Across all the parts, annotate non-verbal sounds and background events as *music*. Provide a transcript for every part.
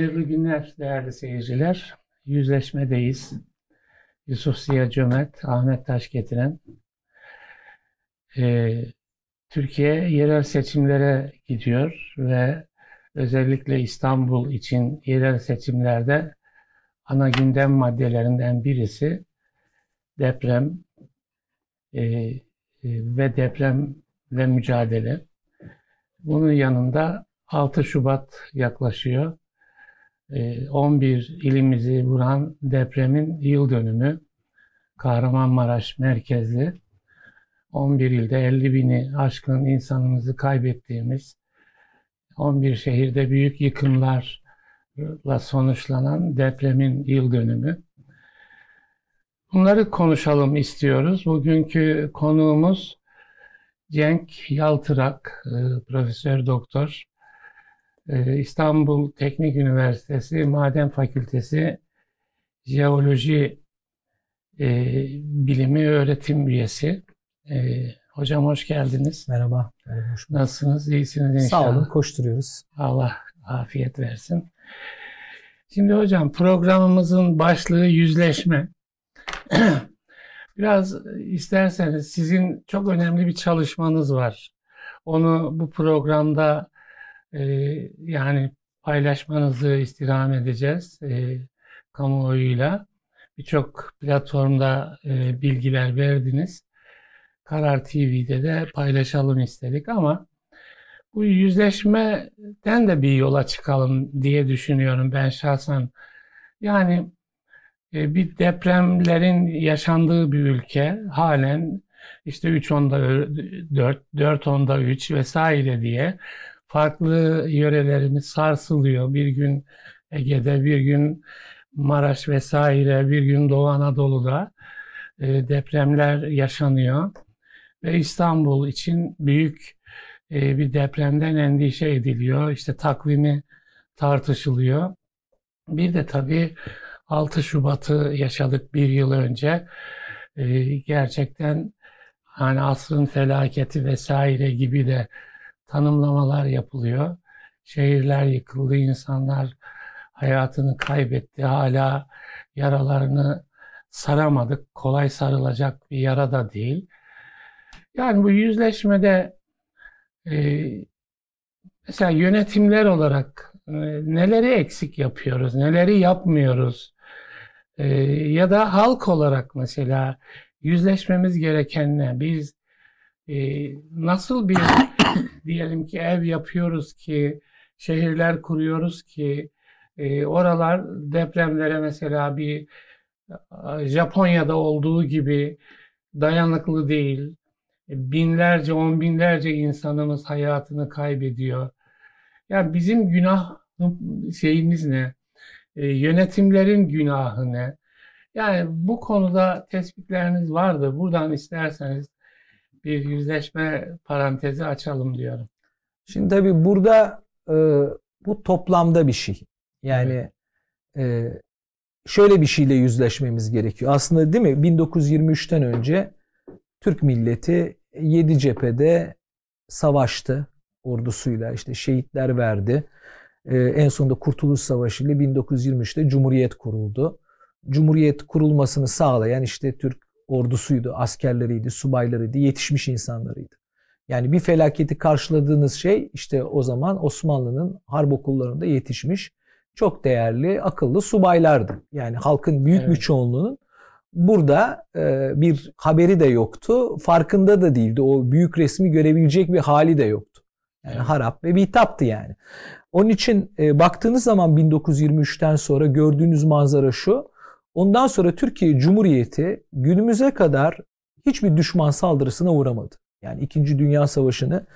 Hayırlı günler değerli seyirciler. Yüzleşmedeyiz. Yusuf Ziya Cömert, Ahmet Taş getiren. Ee, Türkiye yerel seçimlere gidiyor ve özellikle İstanbul için yerel seçimlerde ana gündem maddelerinden birisi deprem e, e, ve depremle mücadele. Bunun yanında 6 Şubat yaklaşıyor. E, 11 ilimizi vuran depremin yıl dönümü. Kahramanmaraş merkezli. 11 ilde 50 bini aşkın insanımızı kaybettiğimiz 11 şehirde büyük yıkımlarla sonuçlanan depremin yıl dönümü. Bunları konuşalım istiyoruz. Bugünkü konuğumuz Cenk Yaltırak, e, Profesör Doktor. E, İstanbul Teknik Üniversitesi Maden Fakültesi Jeoloji e, Bilimi Öğretim Üyesi. E, hocam hoş geldiniz. Merhaba. Hoş. Nasılsınız? İyisiniz inşallah. Sağ olun, koşturuyoruz. Allah afiyet versin. Şimdi hocam programımızın başlığı yüzleşme. *clears throat* Biraz isterseniz sizin çok önemli bir çalışmanız var. Onu bu programda e, yani paylaşmanızı istirham edeceğiz e, kamuoyuyla. Birçok platformda e, bilgiler verdiniz. Karar TV'de de paylaşalım istedik ama bu yüzleşmeden de bir yola çıkalım diye düşünüyorum ben şahsen. Yani e, bir depremlerin yaşandığı bir ülke halen işte 3 onda 4, 4 onda 3 vesaire diye farklı yörelerimiz sarsılıyor. Bir gün Ege'de, bir gün Maraş vesaire, bir gün Doğu Anadolu'da e, depremler yaşanıyor. Ve İstanbul için büyük e, bir depremden endişe ediliyor. İşte takvimi tartışılıyor. Bir de tabii 6 Şubat'ı yaşadık bir yıl önce. E, gerçekten hani asrın felaketi vesaire gibi de tanımlamalar yapılıyor. Şehirler yıkıldı, insanlar hayatını kaybetti. Hala yaralarını saramadık. Kolay sarılacak bir yara da değil. Yani bu yüzleşmede e, mesela yönetimler olarak e, neleri eksik yapıyoruz, neleri yapmıyoruz? E, ya da halk olarak mesela yüzleşmemiz gereken ne? Biz e, nasıl bir *laughs* diyelim ki ev yapıyoruz ki, şehirler kuruyoruz ki, e, oralar depremlere mesela bir Japonya'da olduğu gibi dayanıklı değil. Binlerce, on binlerce insanımız hayatını kaybediyor. Yani bizim günah şeyimiz ne? E, yönetimlerin günahı ne? Yani bu konuda tespitleriniz vardı. Buradan isterseniz bir yüzleşme parantezi açalım diyorum. Şimdi tabii burada e, bu toplamda bir şey. Yani e, şöyle bir şeyle yüzleşmemiz gerekiyor. Aslında değil mi 1923'ten önce Türk milleti 7 cephede savaştı ordusuyla işte şehitler verdi. Ee, en sonunda Kurtuluş Savaşı ile 1923'te Cumhuriyet kuruldu. Cumhuriyet kurulmasını sağlayan işte Türk ordusuydu, askerleriydi, subaylarıydı, yetişmiş insanlarıydı. Yani bir felaketi karşıladığınız şey işte o zaman Osmanlı'nın harp okullarında yetişmiş çok değerli, akıllı subaylardı. Yani halkın büyük evet. bir çoğunluğunun burada e, bir haberi de yoktu. Farkında da değildi. O büyük resmi görebilecek bir hali de yoktu. Yani evet. harap ve bitaptı yani. Onun için e, baktığınız zaman 1923'ten sonra gördüğünüz manzara şu. Ondan sonra Türkiye Cumhuriyeti günümüze kadar hiçbir düşman saldırısına uğramadı. Yani 2. Dünya Savaşı'nı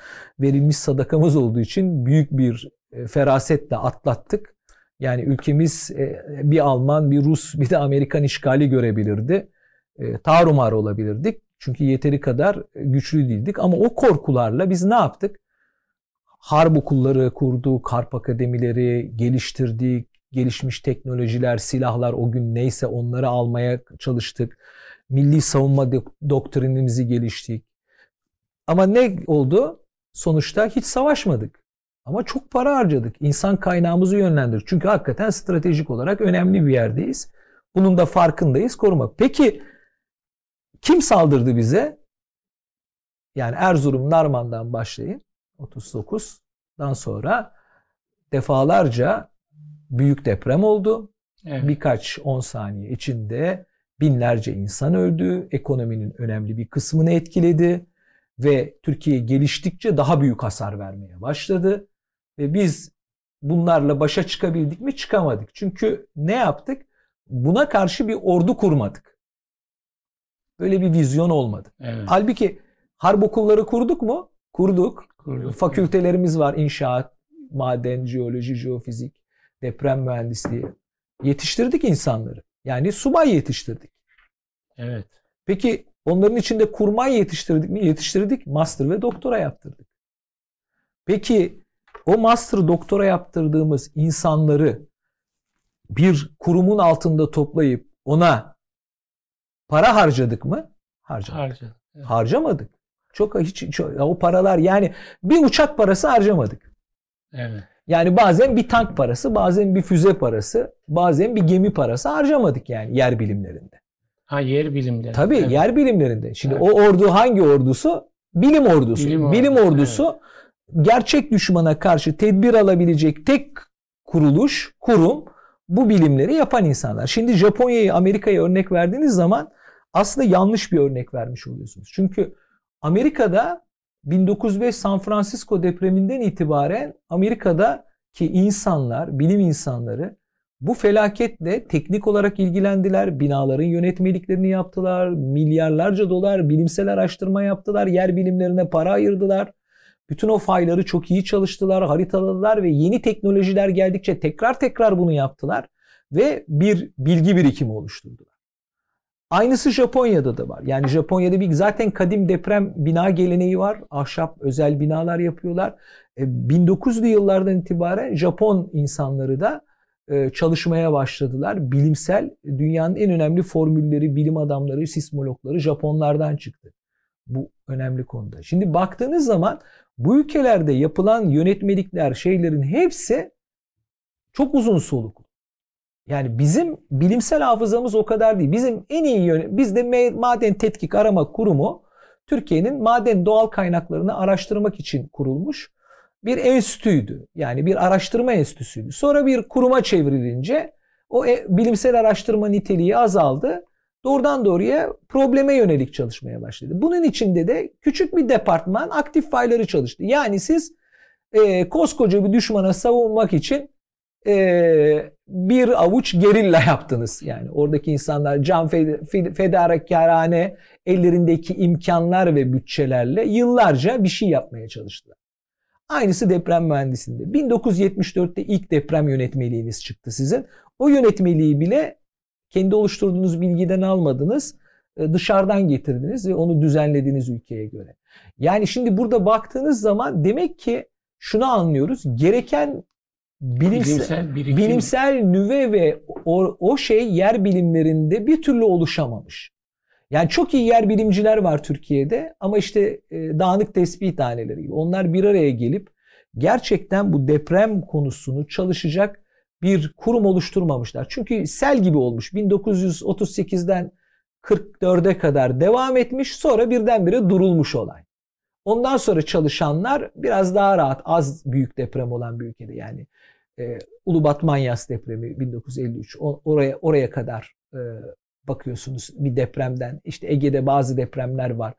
verilmiş sadakamız olduğu için büyük bir e, ferasetle atlattık. Yani ülkemiz e, bir Alman, bir Rus, bir de Amerikan işgali görebilirdi. E, tarumar olabilirdik. Çünkü yeteri kadar güçlü değildik. Ama o korkularla biz ne yaptık? Harp okulları kurduk, harp akademileri geliştirdik, gelişmiş teknolojiler, silahlar o gün neyse onları almaya çalıştık. Milli savunma doktrinimizi geliştik. Ama ne oldu? Sonuçta hiç savaşmadık. Ama çok para harcadık. İnsan kaynağımızı yönlendirdik. Çünkü hakikaten stratejik olarak önemli bir yerdeyiz. Bunun da farkındayız koruma. Peki kim saldırdı bize? Yani Erzurum Narman'dan başlayın. 39'dan sonra defalarca büyük deprem oldu. Evet. Birkaç 10 saniye içinde binlerce insan öldü. Ekonominin önemli bir kısmını etkiledi ve Türkiye geliştikçe daha büyük hasar vermeye başladı. Ve biz bunlarla başa çıkabildik mi? Çıkamadık. Çünkü ne yaptık? Buna karşı bir ordu kurmadık. Böyle bir vizyon olmadı. evet. Halbuki harp okulları kurduk mu? Kurduk. Kurduk. Fakültelerimiz var. İnşaat, maden, jeoloji, jeofizik, deprem mühendisliği. Yetiştirdik insanları. Yani subay yetiştirdik. Evet. Peki onların içinde kurmay yetiştirdik mi? Yetiştirdik. Master ve doktora yaptırdık. Peki o master doktora yaptırdığımız insanları bir kurumun altında toplayıp ona para harcadık mı? Harcadık. Harcadık. Evet. Harcamadık. Çok hiç çok, o paralar yani bir uçak parası harcamadık. Evet. Yani bazen bir tank parası, bazen bir füze parası, bazen bir gemi parası harcamadık yani yer bilimlerinde. Ha yer bilimleri. Tabii Evet. yer bilimlerinde. Şimdi Evet. o ordu hangi ordusu? Bilim ordusu. Bilim Bilim, ordusu, ordusu gerçek düşmana karşı tedbir alabilecek tek kuruluş, kurum bu bilimleri yapan insanlar. Şimdi Japonya'yı, Amerika'ya örnek verdiğiniz zaman aslında yanlış bir örnek vermiş oluyorsunuz. Çünkü Amerika'da 1905 San Francisco depreminden itibaren Amerika'daki insanlar, bilim insanları bu felaketle teknik olarak ilgilendiler. Binaların yönetmeliklerini yaptılar. Milyarlarca dolar bilimsel araştırma yaptılar. Yer bilimlerine para ayırdılar. Bütün o fayları çok iyi çalıştılar, haritaladılar ve yeni teknolojiler geldikçe tekrar tekrar bunu yaptılar ve bir bilgi birikimi oluşturdular. Aynısı Japonya'da da var. Yani Japonya'da bir zaten kadim deprem bina geleneği var. Ahşap özel binalar yapıyorlar. E, 1900'lü yıllardan itibaren Japon insanları da e, çalışmaya başladılar. Bilimsel dünyanın en önemli formülleri, bilim adamları, sismologları Japonlardan çıktı. Bu önemli konuda. Şimdi baktığınız zaman bu ülkelerde yapılan yönetmelikler, şeylerin hepsi çok uzun soluklu. Yani bizim bilimsel hafızamız o kadar değil. Bizim en iyi yönet bizde Maden Tetkik Arama Kurumu Türkiye'nin maden doğal kaynaklarını araştırmak için kurulmuş bir enstitüydü. Yani bir araştırma enstitüsüydü. Sonra bir kuruma çevrilince o e- bilimsel araştırma niteliği azaldı. Doğrudan doğruya probleme yönelik çalışmaya başladı. Bunun içinde de küçük bir departman aktif fayları çalıştı. Yani siz e, koskoca bir düşmana savunmak için e, bir avuç gerilla yaptınız. Yani oradaki insanlar can fed- fed- fedakarane ellerindeki imkanlar ve bütçelerle yıllarca bir şey yapmaya çalıştılar. Aynısı deprem mühendisliğinde. 1974'te ilk deprem yönetmeliğiniz çıktı sizin. O yönetmeliği bile kendi oluşturduğunuz bilgiden almadınız. e, Dışarıdan getirdiniz ve onu düzenlediniz ülkeye göre. Yani şimdi burada baktığınız zaman demek ki şunu anlıyoruz. Gereken bilimsel, Bilimsel birikim. bilimsel nüve ve o, o şey yer bilimlerinde bir türlü oluşamamış. Yani çok iyi yer bilimciler var Türkiye'de ama işte e, dağınık tespih taneleri gibi. Onlar bir araya gelip gerçekten bu deprem konusunu çalışacak bir kurum oluşturmamışlar. Çünkü sel gibi olmuş. 1938'den 44'e kadar devam etmiş sonra birdenbire durulmuş olay. Ondan sonra çalışanlar biraz daha rahat az büyük deprem olan bir ülkede yani e, Ulubat Manyas depremi 1953 o- oraya oraya kadar e, bakıyorsunuz bir depremden işte Ege'de bazı depremler var.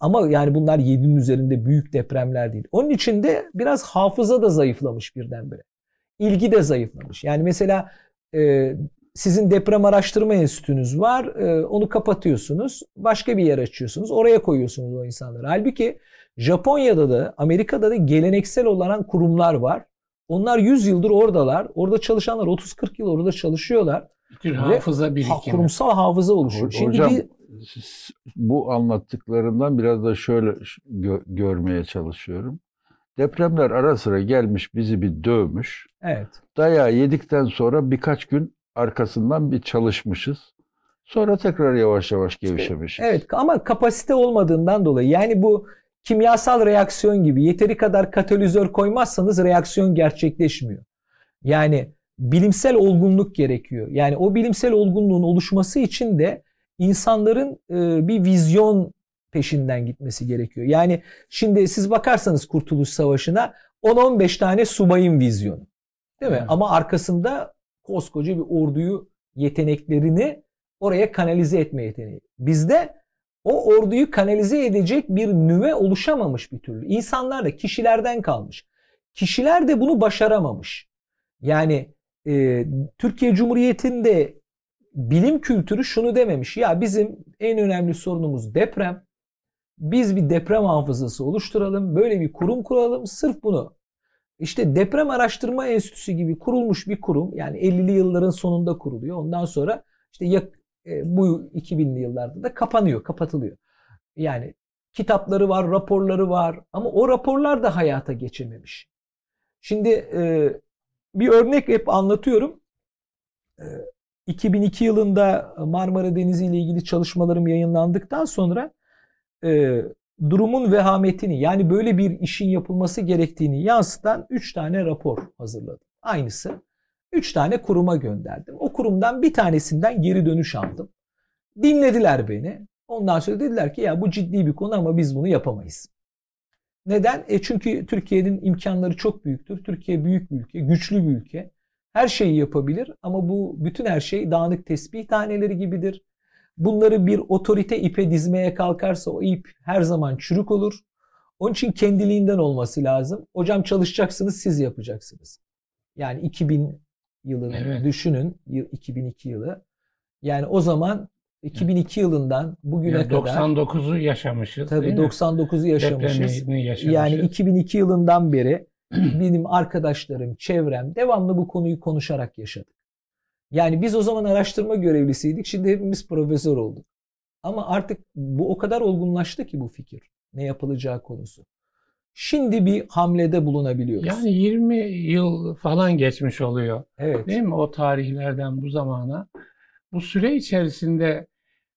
Ama yani bunlar 7'nin üzerinde büyük depremler değil. Onun için de biraz hafıza da zayıflamış birdenbire. İlgi de zayıflamış. Yani mesela e, sizin deprem araştırma enstitünüz var. e, onu kapatıyorsunuz. Başka bir yer açıyorsunuz. Oraya koyuyorsunuz o insanları. Halbuki Japonya'da da Amerika'da da geleneksel olan kurumlar var. Onlar 100 yıldır oradalar. Orada çalışanlar 30-40 yıl orada çalışıyorlar. Bir hafıza Ha, birikimi. kurumsal hafıza oluşuyor. Ho- Şimdi Hocam bir- bu anlattıklarından biraz da şöyle gö- görmeye çalışıyorum. Depremler ara sıra gelmiş bizi bir dövmüş. evet. Dayağı yedikten sonra birkaç gün arkasından bir çalışmışız. Sonra tekrar yavaş yavaş gevşemişiz. Evet ama kapasite olmadığından dolayı yani bu kimyasal reaksiyon gibi yeteri kadar katalizör koymazsanız reaksiyon gerçekleşmiyor. Yani bilimsel olgunluk gerekiyor. Yani o bilimsel olgunluğun oluşması için de insanların e, bir vizyon peşinden gitmesi gerekiyor. Yani şimdi siz bakarsanız Kurtuluş Savaşı'na 10-15 tane subayın vizyonu. Değil mi? Evet. Ama arkasında koskoca bir orduyu yeteneklerini oraya kanalize etme yeteneği. Bizde o orduyu kanalize edecek bir nüve oluşamamış bir türlü. İnsanlar da kişilerden kalmış. Kişiler de bunu başaramamış. Yani e, Türkiye Cumhuriyeti'nde bilim kültürü şunu dememiş. Ya bizim en önemli sorunumuz deprem. Biz bir deprem hafızası oluşturalım. Böyle bir kurum kuralım. Sırf bunu. İşte Deprem Araştırma Enstitüsü gibi kurulmuş bir kurum. Yani 50'li yılların sonunda kuruluyor. Ondan sonra işte e, bu 2000'li yıllarda da kapanıyor, kapatılıyor. Yani kitapları var, raporları var ama o raporlar da hayata geçememiş. Şimdi e, bir örnek hep anlatıyorum. E, 2002 yılında Marmara Denizi ile ilgili çalışmalarım yayınlandıktan sonra e, durumun vehametini yani böyle bir işin yapılması gerektiğini yansıtan 3 tane rapor hazırladım. Aynısı 3 tane kuruma gönderdim. O kurumdan bir tanesinden geri dönüş aldım. Dinlediler beni. Ondan sonra dediler ki ya bu ciddi bir konu ama biz bunu yapamayız. Neden? E çünkü Türkiye'nin imkanları çok büyüktür. Türkiye büyük bir ülke, güçlü bir ülke. Her şeyi yapabilir ama bu bütün her şey dağınık tesbih taneleri gibidir. Bunları bir otorite ipe dizmeye kalkarsa o ip her zaman çürük olur. Onun için kendiliğinden olması lazım. Hocam çalışacaksınız siz yapacaksınız. Yani 2000 yılını Evet. düşünün. yıl- 2002 yılı. Yani o zaman 2002 yılından bugüne Yani kadar 99'u yaşamışız. tabii değil mi? 99'u yaşamışız. Yaşamışız. Yani 2002 yılından beri *clears throat* benim arkadaşlarım, çevrem devamlı bu konuyu konuşarak yaşadık. Yani biz o zaman araştırma görevlisiydik. Şimdi hepimiz profesör olduk. Ama artık bu o kadar olgunlaştı ki bu fikir. Ne yapılacağı konusu. Şimdi bir hamlede bulunabiliyoruz. Yani 20 yıl falan geçmiş oluyor. evet. Değil mi? O tarihlerden bu zamana. Bu süre içerisinde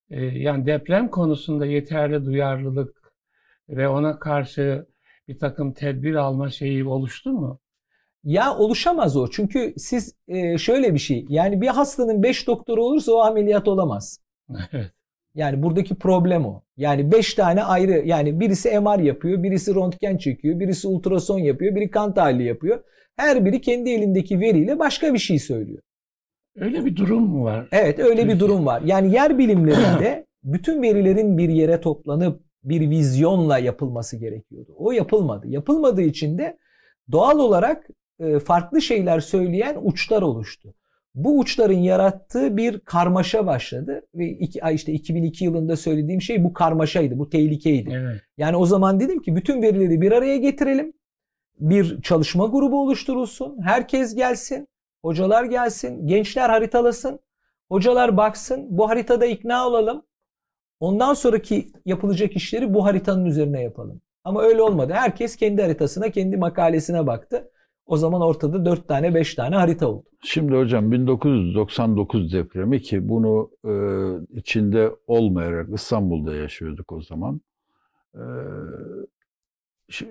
e, yani deprem konusunda yeterli duyarlılık ve ona karşı bir takım tedbir alma şeyi oluştu mu? Ya oluşamaz o. Çünkü siz e, şöyle bir şey. Yani bir hastanın 5 doktoru olursa o ameliyat olamaz. *laughs* Evet. Yani buradaki problem o. Yani 5 tane ayrı yani birisi MR yapıyor, birisi röntgen çekiyor, birisi ultrason yapıyor, biri kan tahlili yapıyor. Her biri kendi elindeki veriyle başka bir şey söylüyor. Öyle bir durum mu var? Evet öyle bir durum var. Yani yer bilimlerinde *clears throat* bütün verilerin bir yere toplanıp bir vizyonla yapılması gerekiyordu. O yapılmadı. Yapılmadığı için de doğal olarak e, farklı şeyler söyleyen uçlar oluştu. Bu uçların yarattığı bir karmaşa başladı ve iki, işte 2002 yılında söylediğim şey bu karmaşaydı, bu tehlikeydi. Evet. Yani o zaman dedim ki bütün verileri bir araya getirelim. Bir çalışma grubu oluşturulsun. Herkes gelsin. Hocalar gelsin. Gençler haritalasın. Hocalar baksın. Bu haritada ikna olalım. Ondan sonraki yapılacak işleri bu haritanın üzerine yapalım. Ama öyle olmadı. Herkes kendi haritasına, kendi makalesine baktı. O zaman ortada 4 tane, 5 tane harita oldu. Şimdi hocam 1999 depremi ki bunu e, içinde olmayarak İstanbul'da yaşıyorduk o zaman. E,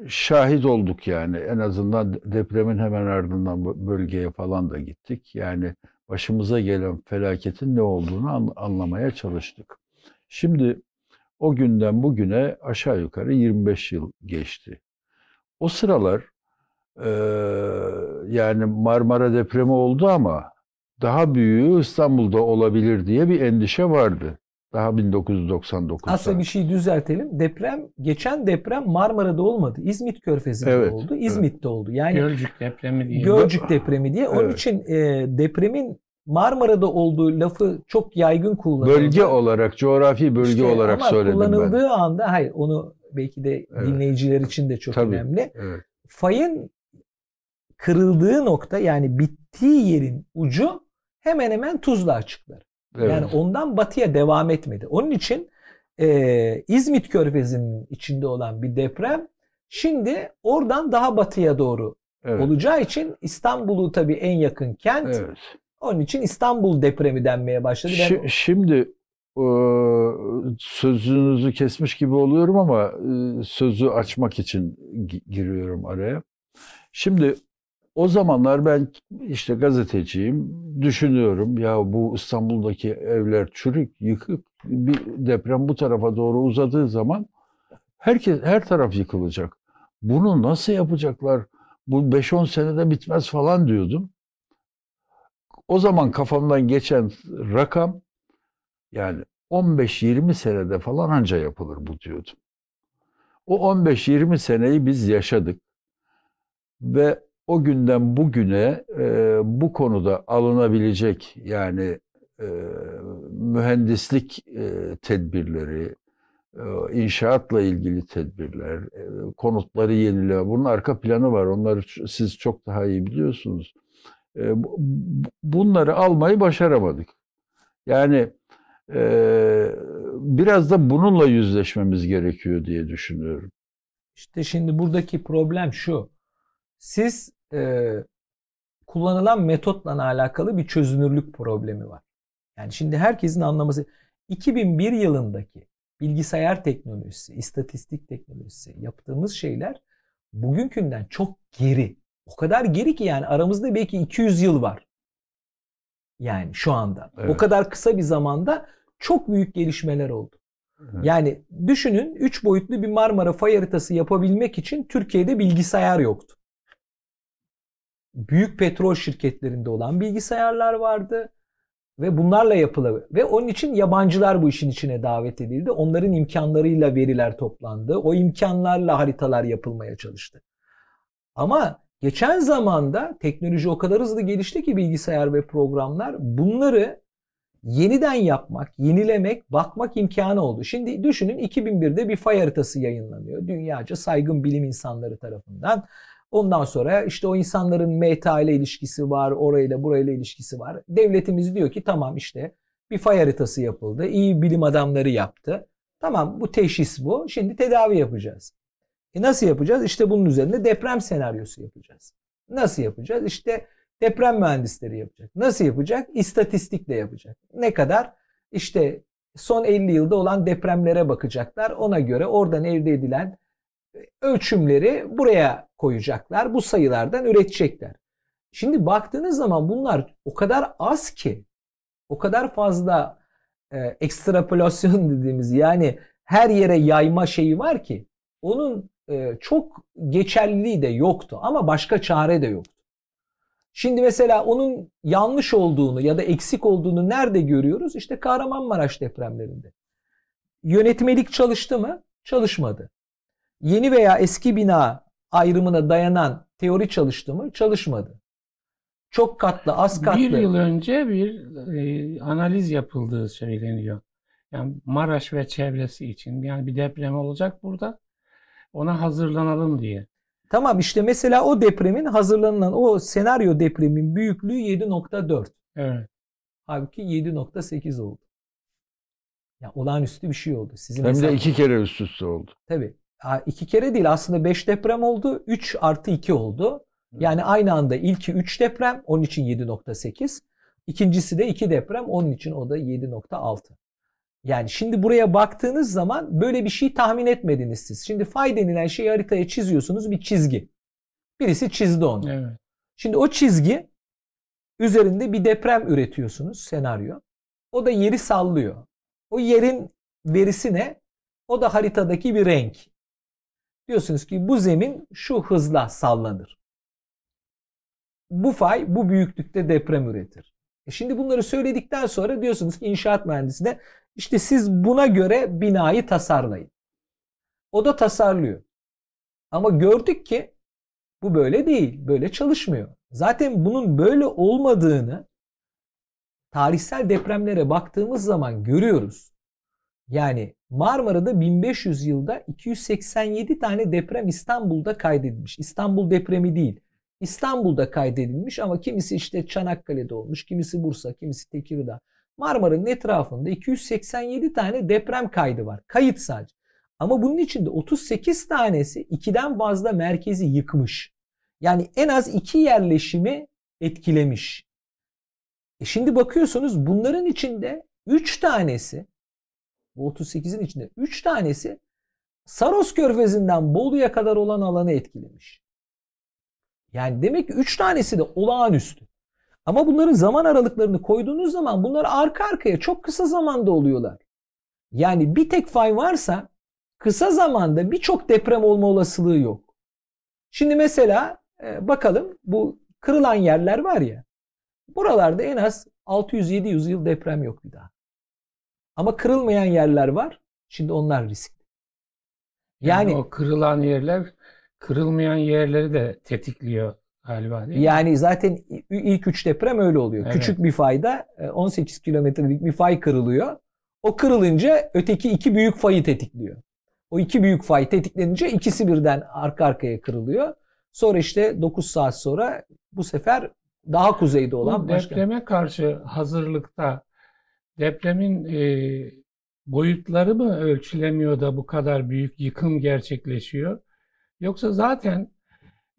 şahit olduk yani en azından depremin hemen ardından bölgeye falan da gittik. Yani başımıza gelen felaketin ne olduğunu an- anlamaya çalıştık. Şimdi o günden bugüne aşağı yukarı 25 yıl geçti. O sıralar eee, yani Marmara depremi oldu ama daha büyüğü İstanbul'da olabilir diye bir endişe vardı. Daha 1999'da. Aslında bir şey düzeltelim. Deprem, geçen deprem Marmara'da olmadı. İzmit Körfezi'nde Evet, oldu. İzmit'te oldu. Yani Gölcük depremi diye. Gölcük depremi diye. Onun Evet. için e, depremin Marmara'da olduğu lafı çok yaygın kullanıldı. Bölge olarak, coğrafi bölge İşte olarak ama söyledim ben. kullanıldığı anda hayır onu belki de Evet. dinleyiciler için de çok Tabii. önemli. Evet. Fayın kırıldığı nokta yani bittiği yerin ucu hemen hemen Tuzla açıkları. evet. Yani ondan batıya devam etmedi. Onun için e, İzmit Körfezi'nin içinde olan bir deprem şimdi oradan daha batıya doğru evet. olacağı için İstanbul'u tabii en yakın kent. Evet. Onun için İstanbul depremi denmeye başladı. Ben- Şi- Şimdi sözünüzü kesmiş gibi oluyorum ama e, sözü açmak için gi- giriyorum araya. Şimdi o zamanlar ben işte gazeteciyim, düşünüyorum ya bu İstanbul'daki evler çürük, yıkık, bir deprem bu tarafa doğru uzadığı zaman herkes her taraf yıkılacak. Bunu nasıl yapacaklar? Bu 5-10 senede bitmez falan diyordum. O zaman kafamdan geçen rakam yani 15-20 senede falan anca yapılır bu diyordum. O 15-20 seneyi biz yaşadık. Ve o günden bugüne e, bu konuda alınabilecek yani e, mühendislik e, tedbirleri, e, inşaatla ilgili tedbirler, e, konutları yenileme, bunun arka planı var. Onları siz çok daha iyi biliyorsunuz. E, bu- bu- bunları almayı başaramadık. Yani e, biraz da bununla yüzleşmemiz gerekiyor diye düşünüyorum. İşte şimdi buradaki problem şu. Siz e, kullanılan metotla alakalı bir çözünürlük problemi var. Yani şimdi herkesin anlaması 2001 yılındaki bilgisayar teknolojisi, istatistik teknolojisi yaptığımız şeyler bugünkünden çok geri. O kadar geri ki yani aramızda belki 200 yıl var. Yani şu anda. O Evet. kadar kısa bir zamanda çok büyük gelişmeler oldu. Evet. Yani düşünün 3 boyutlu bir Marmara fay haritası yapabilmek için Türkiye'de bilgisayar yoktu. Büyük petrol şirketlerinde olan bilgisayarlar vardı ve bunlarla yapılı ve onun için yabancılar bu işin içine davet edildi. Onların imkanlarıyla veriler toplandı. O imkanlarla haritalar yapılmaya çalıştı. Ama geçen zamanda teknoloji o kadar hızlı gelişti ki bilgisayar ve programlar bunları yeniden yapmak, yenilemek, bakmak imkanı oldu. Şimdi düşünün 2001'de bir fay haritası yayınlanıyor. Dünyaca saygın bilim insanları tarafından. Ondan sonra işte o insanların meta ile ilişkisi var, orayla burayla ilişkisi var. Devletimiz diyor ki tamam işte bir fay haritası yapıldı. İyi bilim adamları yaptı. Tamam bu teşhis bu. Şimdi tedavi yapacağız. E nasıl yapacağız? İşte bunun üzerinde deprem senaryosu yapacağız. Nasıl yapacağız? İşte deprem mühendisleri yapacak. Nasıl yapacak? İstatistikle yapacak. Ne kadar? İşte son 50 yılda olan depremlere bakacaklar. Ona göre oradan elde edilen ölçümleri buraya koyacaklar. Bu sayılardan üretecekler. Şimdi baktığınız zaman bunlar o kadar az ki o kadar fazla e, ekstrapolasyon *laughs* dediğimiz yani her yere yayma şeyi var ki onun e, çok geçerliliği de yoktu ama başka çare de yoktu. Şimdi mesela onun yanlış olduğunu ya da eksik olduğunu nerede görüyoruz? İşte Kahramanmaraş depremlerinde. Yönetmelik çalıştı mı? Çalışmadı. Yeni veya eski bina ayrımına dayanan teori çalıştı mı? Çalışmadı. Çok katlı, az katlı. Bir yıl önce bir e, analiz yapıldığı söyleniyor. Yani Maraş ve çevresi için yani bir deprem olacak burada. Ona hazırlanalım diye. Tamam işte mesela o depremin hazırlanılan o senaryo depremin büyüklüğü 7.4. Evet. Halbuki 7.8 oldu. Ya olağanüstü bir şey oldu. Sizin Hem de iki kere üst üste oldu. Tabii. İki kere değil aslında 5 deprem oldu. 3 artı 2 oldu. Yani aynı anda ilki 3 deprem onun için 7.8. İkincisi de 2 deprem onun için o da 7.6. Yani şimdi buraya baktığınız zaman böyle bir şey tahmin etmediniz siz. Şimdi fay denilen şeyi haritaya çiziyorsunuz bir çizgi. Birisi çizdi onu. Evet. Şimdi o çizgi üzerinde bir deprem üretiyorsunuz senaryo. O da yeri sallıyor. O yerin verisi ne? O da haritadaki bir renk. Diyorsunuz ki bu zemin şu hızla sallanır. Bu fay bu büyüklükte deprem üretir. E şimdi bunları söyledikten sonra diyorsunuz ki inşaat mühendisine işte siz buna göre binayı tasarlayın. O da tasarlıyor. Ama gördük ki bu böyle değil, böyle çalışmıyor. Zaten bunun böyle olmadığını tarihsel depremlere baktığımız zaman görüyoruz. Yani Marmara'da 1500 yılda 287 tane deprem İstanbul'da kaydedilmiş. İstanbul depremi değil. İstanbul'da kaydedilmiş ama kimisi işte Çanakkale'de olmuş, kimisi Bursa, kimisi Tekirdağ. Marmara'nın etrafında 287 tane deprem kaydı var. Kayıt sadece. Ama bunun içinde 38 tanesi 2'den fazla merkezi yıkmış. Yani en az iki yerleşimi etkilemiş. E şimdi bakıyorsunuz bunların içinde 3 tanesi Bu 38'in içinde 3 tanesi Saros Körfezi'nden Bolu'ya kadar olan alanı etkilemiş. Yani demek ki 3 tanesi de olağanüstü. Ama bunların zaman aralıklarını koyduğunuz zaman bunlar arka arkaya çok kısa zamanda oluyorlar. Yani bir tek fay varsa kısa zamanda birçok deprem olma olasılığı yok. Şimdi mesela e, bakalım bu kırılan yerler var ya. Buralarda en az 600-700 yıl deprem yok bir daha. Ama kırılmayan yerler var. Şimdi onlar riskli. Yani, Yani o kırılan yerler kırılmayan yerleri de tetikliyor galiba değil mi? yani zaten ilk 3 deprem öyle oluyor. Evet. Küçük bir fayda e, 18 kilometrelik bir fay kırılıyor. O kırılınca öteki iki büyük fayı tetikliyor. O iki büyük fay tetiklenince ikisi birden arka arkaya kırılıyor. Sonra işte 9 saat sonra bu sefer daha kuzeyde olan Bu başka. depreme karşı hazırlıkta depremin e, boyutları mı ölçülemiyor da bu kadar büyük yıkım gerçekleşiyor? Yoksa zaten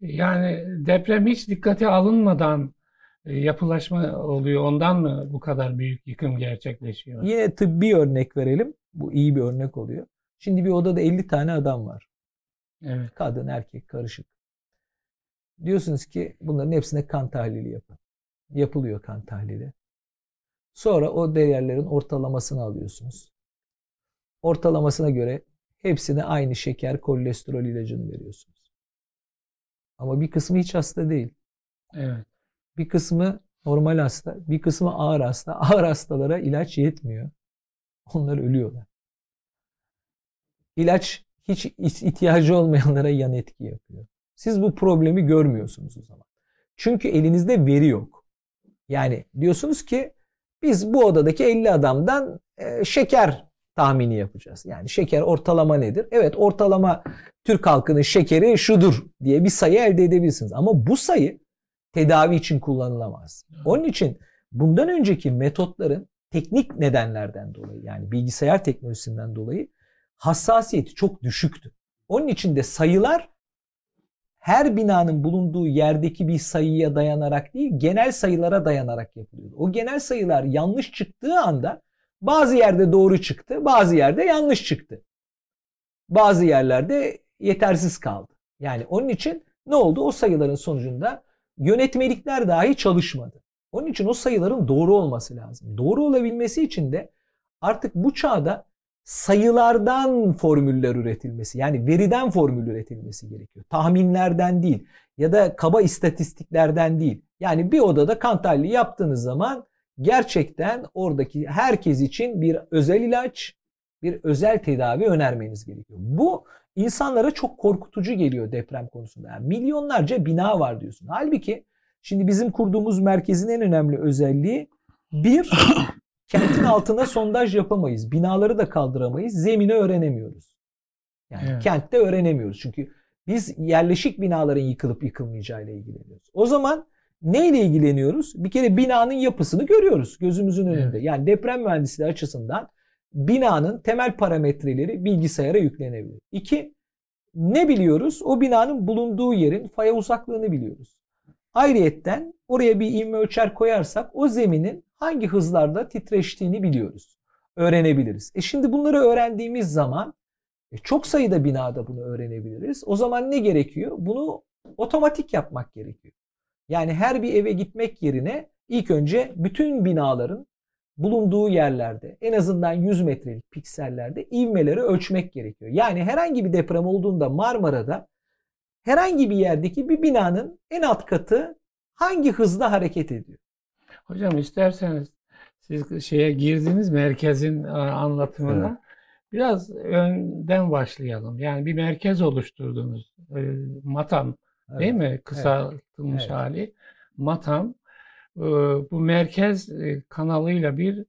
yani deprem hiç dikkate alınmadan e, yapılaşma oluyor. Ondan mı bu kadar büyük yıkım gerçekleşiyor? Yine tıbbi örnek verelim. Bu iyi bir örnek oluyor. Şimdi bir odada 50 tane adam var. Evet. Kadın, erkek, karışık. Diyorsunuz ki bunların hepsine kan tahlili yapın. Yapılıyor kan tahlili. Sonra o değerlerin ortalamasını alıyorsunuz. Ortalamasına göre hepsine aynı şeker, kolesterol ilacını veriyorsunuz. Ama bir kısmı hiç hasta değil. Evet. Bir kısmı normal hasta, bir kısmı ağır hasta. *laughs* Ağır hastalara ilaç yetmiyor. Onlar ölüyorlar. İlaç hiç ihtiyacı olmayanlara yan etki yapıyor. Siz bu problemi görmüyorsunuz o zaman. Çünkü elinizde veri yok. Yani diyorsunuz ki biz bu odadaki 50 adamdan e, şeker tahmini yapacağız. Yani şeker ortalama nedir? Evet ortalama Türk halkının şekeri şudur diye bir sayı elde edebilirsiniz. Ama bu sayı tedavi için kullanılamaz. Onun için bundan önceki metotların teknik nedenlerden dolayı yani bilgisayar teknolojisinden dolayı hassasiyeti çok düşüktü. Onun için de sayılar her binanın bulunduğu yerdeki bir sayıya dayanarak değil, genel sayılara dayanarak yapılıyordu. O genel sayılar yanlış çıktığı anda bazı yerde doğru çıktı, bazı yerde yanlış çıktı. Bazı yerlerde yetersiz kaldı. Yani onun için ne oldu? O sayıların sonucunda yönetmelikler dahi çalışmadı. Onun için o sayıların doğru olması lazım. Doğru olabilmesi için de artık bu çağda sayılardan formüller üretilmesi yani veriden formül üretilmesi gerekiyor. Tahminlerden değil ya da kaba istatistiklerden değil. Yani bir odada kan tahlili yaptığınız zaman gerçekten oradaki herkes için bir özel ilaç, bir özel tedavi önermeniz gerekiyor. Bu insanlara çok korkutucu geliyor deprem konusunda. Yani milyonlarca bina var diyorsun. Halbuki şimdi bizim kurduğumuz merkezin en önemli özelliği bir *laughs* kentin altına sondaj yapamayız. Binaları da kaldıramayız. Zemini öğrenemiyoruz. Yani Evet. kentte öğrenemiyoruz. Çünkü biz yerleşik binaların yıkılıp yıkılmayacağıyla ilgileniyoruz. O zaman neyle ilgileniyoruz? Bir kere binanın yapısını görüyoruz gözümüzün önünde. Evet. Yani deprem mühendisliği açısından binanın temel parametreleri bilgisayara yüklenebilir. İki, ne biliyoruz? O binanın bulunduğu yerin faya uzaklığını biliyoruz. Ayrıyetten oraya bir ivme ölçer koyarsak o zeminin hangi hızlarda titreştiğini biliyoruz. Öğrenebiliriz. E şimdi bunları öğrendiğimiz zaman e çok sayıda binada bunu öğrenebiliriz. O zaman ne gerekiyor? Bunu otomatik yapmak gerekiyor. Yani her bir eve gitmek yerine ilk önce bütün binaların bulunduğu yerlerde en azından 100 metrelik piksellerde ivmeleri ölçmek gerekiyor. Yani herhangi bir deprem olduğunda Marmara'da herhangi bir yerdeki bir binanın en alt katı hangi hızla hareket ediyor? Hocam isterseniz siz şeye girdiniz merkezin e, anlatımına. Evet. Biraz önden başlayalım. Yani bir merkez oluşturdunuz. E, MATAM değil mi? Kısaltılmış Evet. hali. MATAM. E, bu merkez kanalıyla bir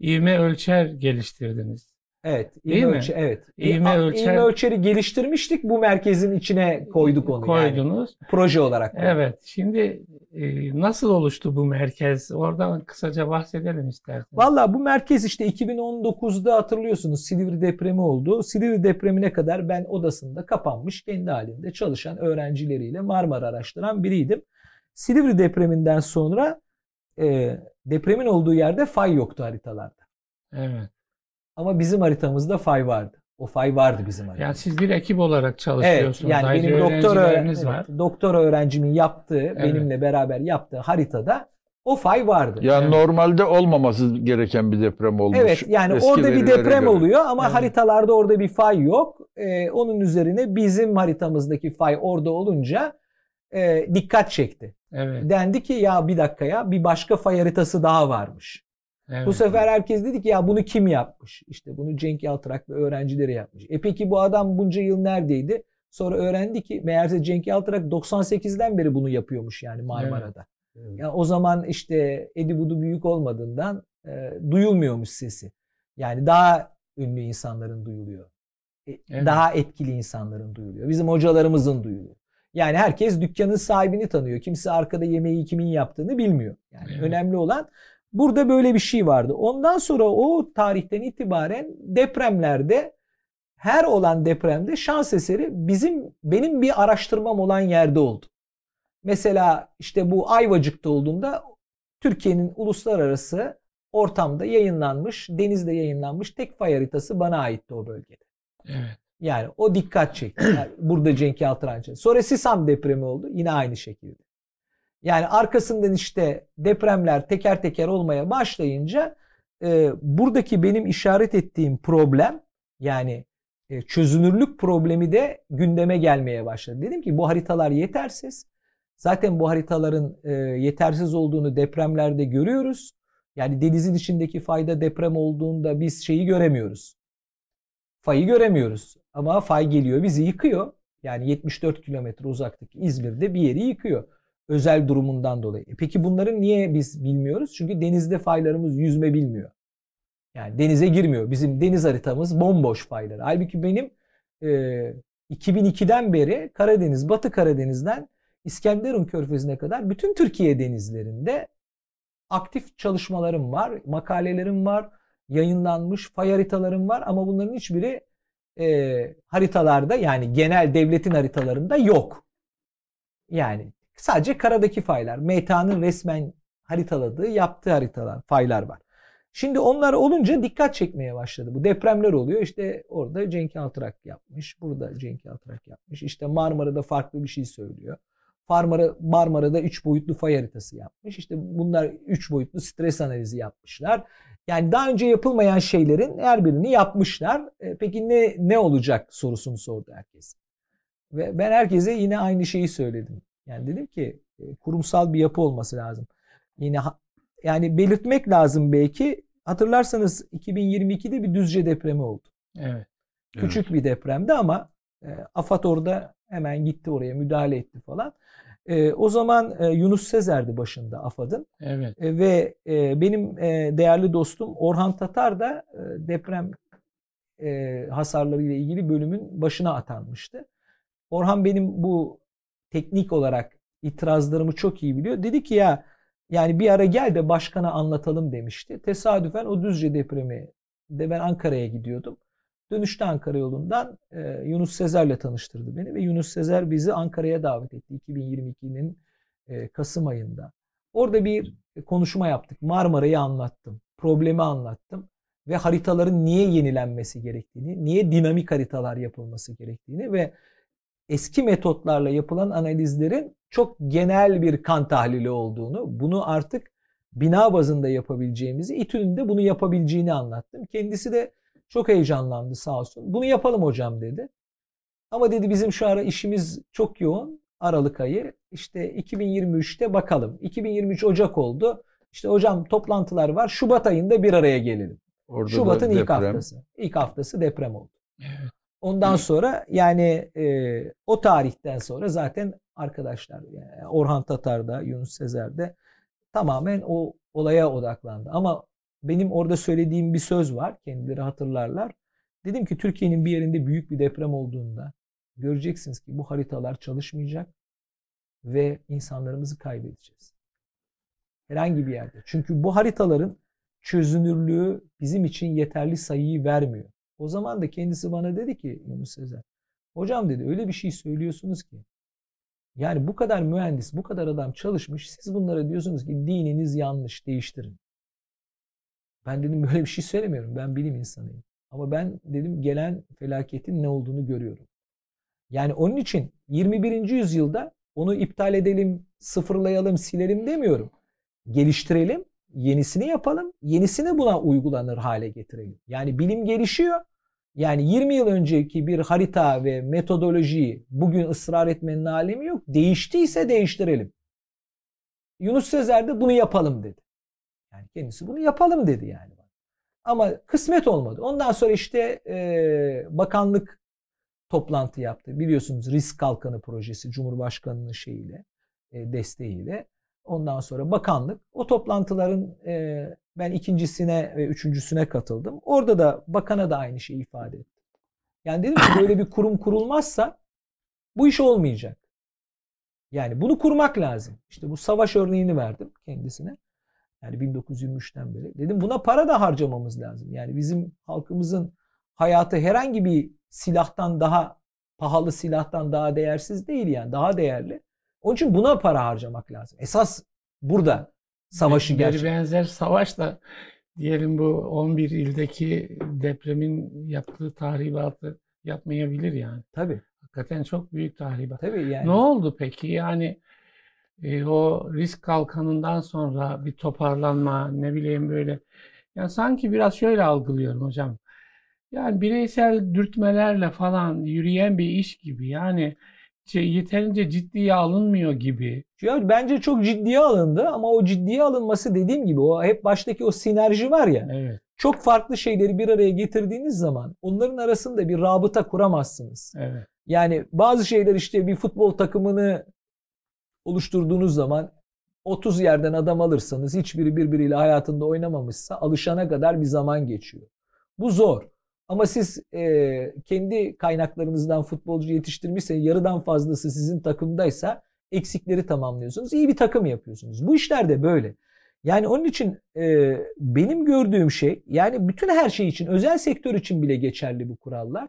ivme ölçer geliştirdiniz. Evet. Değil ivme mi? ölçe- evet. İvme İ- ölçer- ivme ölçeri geliştirmiştik. Bu merkezin içine koyduk onu. Yani. Koydunuz. Proje olarak. koyduk. Evet. Şimdi e, nasıl oluştu bu merkez? Oradan kısaca bahsedelim isterseniz. Valla bu merkez işte 2019'da hatırlıyorsunuz Silivri depremi oldu. Silivri depremine kadar ben odasında kapanmış kendi halinde çalışan öğrencileriyle Marmara araştıran biriydim. Silivri depreminden sonra e, depremin olduğu yerde fay yoktu haritalarda. Evet. Ama bizim haritamızda fay vardı. O fay vardı bizim haritamızda. Yani siz bir ekip olarak Evet, çalışıyorsunuz. yani Ayrıca benim doktora, evet, var. doktora öğrencimin yaptığı, benimle beraber yaptığı haritada o fay vardı. Yani Evet. normalde olmaması gereken bir deprem olmuş. Evet yani eski orada bir deprem göre. oluyor ama Evet. haritalarda orada bir fay yok. Ee, onun üzerine bizim haritamızdaki fay orada olunca e, dikkat çekti. Evet, Dendi ki ya bir dakika ya bir başka fay haritası daha varmış. Evet. Bu sefer herkes dedi ki ya bunu kim yapmış? İşte bunu Cenk Yaltırak ve öğrencileri yapmış. E peki bu adam bunca yıl neredeydi? Sonra öğrendi ki meğerse Cenk Yaltırak 98'den beri bunu yapıyormuş yani Marmara'da. Evet. Ya o zaman işte Edi Budu büyük olmadığından e, duyulmuyormuş sesi. Yani daha ünlü insanların duyuluyor. E, Evet. Daha etkili insanların duyuluyor. Bizim hocalarımızın duyuluyor. Yani herkes dükkanın sahibini tanıyor. Kimse arkada yemeği kimin yaptığını bilmiyor. Yani Evet. önemli olan burada böyle bir şey vardı. Ondan sonra o tarihten itibaren depremlerde her olan depremde şans eseri bizim benim bir araştırmam olan yerde oldu. Mesela işte bu Ayvacık'ta olduğunda Türkiye'nin uluslararası ortamda yayınlanmış, denizde yayınlanmış tek fay haritası bana aitti o bölgede. Evet. Yani o dikkat çekti. Yani burada Cenk Yaltıran çekti. Sonra Sisam depremi oldu. Yine aynı şekilde. Yani arkasından işte depremler teker teker olmaya başlayınca e, buradaki benim işaret ettiğim problem yani e, çözünürlük problemi de gündeme gelmeye başladı. Dedim ki bu haritalar yetersiz. Zaten bu haritaların e, yetersiz olduğunu depremlerde görüyoruz. Yani denizin içindeki fayda deprem olduğunda biz şeyi göremiyoruz. Fayı göremiyoruz. Ama fay geliyor bizi yıkıyor. Yani 74 kilometre uzaktaki İzmir'de bir yeri yıkıyor. Özel durumundan dolayı. E peki bunların niye biz bilmiyoruz? Çünkü denizde faylarımız yüzme bilmiyor. Yani denize girmiyor. Bizim deniz haritamız bomboş fayları. Halbuki benim e, 2002'den beri Karadeniz, Batı Karadeniz'den İskenderun Körfezi'ne kadar bütün Türkiye denizlerinde aktif çalışmalarım var, makalelerim var, yayınlanmış fay haritalarım var ama bunların hiçbiri e, haritalarda yani genel devletin haritalarında yok. Yani sadece karadaki faylar, META'nın resmen haritaladığı, yaptığı haritalar, faylar var. Şimdi onlar olunca dikkat çekmeye başladı. Bu depremler oluyor. İşte orada Cenk Altırak yapmış. Burada Cenk Altırak yapmış. İşte Marmara'da farklı bir şey söylüyor. Marmara, Marmara'da 3 boyutlu fay haritası yapmış. İşte bunlar 3 boyutlu stres analizi yapmışlar. Yani daha önce yapılmayan şeylerin her birini yapmışlar. E, peki ne ne olacak sorusunu sordu herkes. Ve ben herkese yine aynı şeyi söyledim. Yani dedim ki e, kurumsal bir yapı olması lazım. Yine yani belirtmek lazım belki. Hatırlarsanız 2022'de bir Düzce depremi oldu. Evet. Küçük bir depremdi ama e, AFAD orada hemen gitti oraya müdahale etti falan. E, o zaman e, Yunus Sezer'di başında AFAD'ın Evet. E, ve e, benim e, değerli dostum Orhan Tatar da e, deprem e, hasarları ile ilgili bölümün başına atanmıştı. Orhan benim bu teknik olarak itirazlarımı çok iyi biliyor. Dedi ki ya yani bir ara gel de başkana anlatalım demişti. Tesadüfen o Düzce depremi de ben Ankara'ya gidiyordum. Dönüşte Ankara yolundan e, Yunus Sezer'le tanıştırdı beni ve Yunus Sezer bizi Ankara'ya davet etti 2022'nin e, Kasım ayında. Orada bir konuşma yaptık. Marmara'yı anlattım. Problemi anlattım. Ve haritaların niye yenilenmesi gerektiğini, niye dinamik haritalar yapılması gerektiğini ve eski metotlarla yapılan analizlerin çok genel bir kan tahlili olduğunu, bunu artık bina bazında yapabileceğimizi, İTÜ'nün de bunu yapabileceğini anlattım. Kendisi de çok heyecanlandı sağ olsun. Bunu yapalım hocam dedi. Ama dedi bizim şu ara işimiz çok yoğun. Aralık ayı. İşte 2023'te bakalım. 2023 Ocak oldu. İşte hocam toplantılar var. Şubat ayında bir araya gelelim. Orada da Şubat'ın ilk deprem. haftası. İlk haftası deprem oldu. Evet. Ondan sonra yani e, o tarihten sonra zaten arkadaşlar yani Orhan Tatar'da, Yunus Sezer'de tamamen o olaya odaklandı. Ama benim orada söylediğim bir söz var. Kendileri hatırlarlar. Dedim ki Türkiye'nin bir yerinde büyük bir deprem olduğunda göreceksiniz ki bu haritalar çalışmayacak ve insanlarımızı kaybedeceğiz. Herhangi bir yerde. Çünkü bu haritaların çözünürlüğü bizim için yeterli sayıyı vermiyor. O zaman da kendisi bana dedi ki Yunus Sezer. Hocam dedi öyle bir şey söylüyorsunuz ki. Yani bu kadar mühendis, bu kadar adam çalışmış. Siz bunlara diyorsunuz ki dininiz yanlış, değiştirin. Ben dedim böyle bir şey söylemiyorum. Ben bilim insanıyım. Ama ben dedim gelen felaketin ne olduğunu görüyorum. Yani onun için 21. yüzyılda onu iptal edelim, sıfırlayalım, silelim demiyorum. Geliştirelim, yenisini yapalım, yenisini buna uygulanır hale getirelim. Yani bilim gelişiyor. Yani 20 yıl önceki bir harita ve metodolojiyi bugün ısrar etmenin alemi yok. Değiştiyse değiştirelim. Yunus Sezer de bunu yapalım dedi. Yani kendisi bunu yapalım dedi yani. Ama kısmet olmadı. Ondan sonra işte e, bakanlık toplantı yaptı. Biliyorsunuz risk kalkanı projesi Cumhurbaşkanı'nın şeyiyle, e, desteğiyle. Ondan sonra bakanlık o toplantıların e, ben ikincisine ve üçüncüsüne katıldım. Orada da bakana da aynı şeyi ifade ettim. Yani dedim ki böyle bir kurum kurulmazsa bu iş olmayacak. Yani bunu kurmak lazım. İşte bu savaş örneğini verdim kendisine. Yani 1923'ten beri. Dedim buna para da harcamamız lazım. Yani bizim halkımızın hayatı herhangi bir silahtan daha pahalı silahtan daha değersiz değil yani daha değerli. Onun için buna para harcamak lazım. Esas burada savaşı Beri gerçek. benzer savaş da diyelim bu 11 ildeki depremin yaptığı tahribatı yapmayabilir yani. Tabii. Hakikaten çok büyük tahribat. Tabii yani. Ne oldu peki? Yani e, o risk kalkanından sonra bir toparlanma ne bileyim böyle. Yani sanki biraz şöyle algılıyorum hocam. Yani bireysel dürtmelerle falan yürüyen bir iş gibi. Yani yeterince ciddiye alınmıyor gibi. Ya bence çok ciddiye alındı ama o ciddiye alınması dediğim gibi o hep baştaki o sinerji var ya. Evet, Çok farklı şeyleri bir araya getirdiğiniz zaman onların arasında bir rabıta kuramazsınız. evet. Yani bazı şeyler işte bir futbol takımını oluşturduğunuz zaman 30 yerden adam alırsanız hiçbiri birbiriyle hayatında oynamamışsa alışana kadar bir zaman geçiyor. Bu zor. Ama siz e, kendi kaynaklarınızdan futbolcu yetiştirmişseniz yarıdan fazlası sizin takımdaysa eksikleri tamamlıyorsunuz. İyi bir takım yapıyorsunuz. Bu işler de böyle. Yani onun için e, benim gördüğüm şey yani bütün her şey için özel sektör için bile geçerli bu kurallar.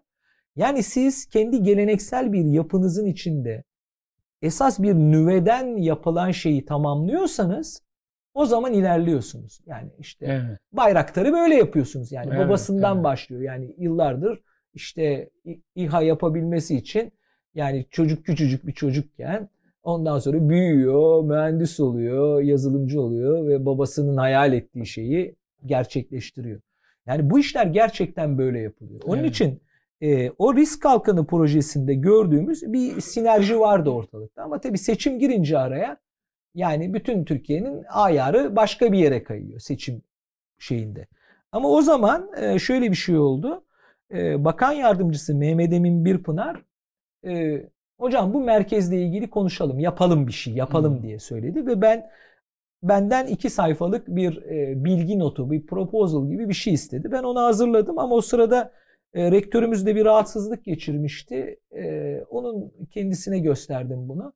Yani siz kendi geleneksel bir yapınızın içinde esas bir nüveden yapılan şeyi tamamlıyorsanız o zaman ilerliyorsunuz. Yani işte Evet. bayraktarı böyle yapıyorsunuz. Yani Evet, babasından evet. başlıyor. Yani yıllardır işte İHA yapabilmesi için yani çocuk küçücük bir çocukken ondan sonra büyüyor, mühendis oluyor, yazılımcı oluyor ve babasının hayal ettiği şeyi gerçekleştiriyor. Yani bu işler gerçekten böyle yapılıyor. Onun Evet. için e, o risk kalkanı projesinde gördüğümüz bir sinerji vardı ortalıkta. Ama tabii seçim girince araya yani bütün Türkiye'nin ayarı başka bir yere kayıyor seçim şeyinde. Ama o zaman e, şöyle bir şey oldu. E, Bakan yardımcısı Mehmet Emin Birpınar e, hocam bu merkezle ilgili konuşalım, yapalım bir şey, yapalım Hmm. diye söyledi ve ben benden iki sayfalık bir bilgi notu, bir proposal gibi bir şey istedi. Ben onu hazırladım ama o sırada rektörümüz de bir rahatsızlık geçirmişti. Onun kendisine gösterdim bunu.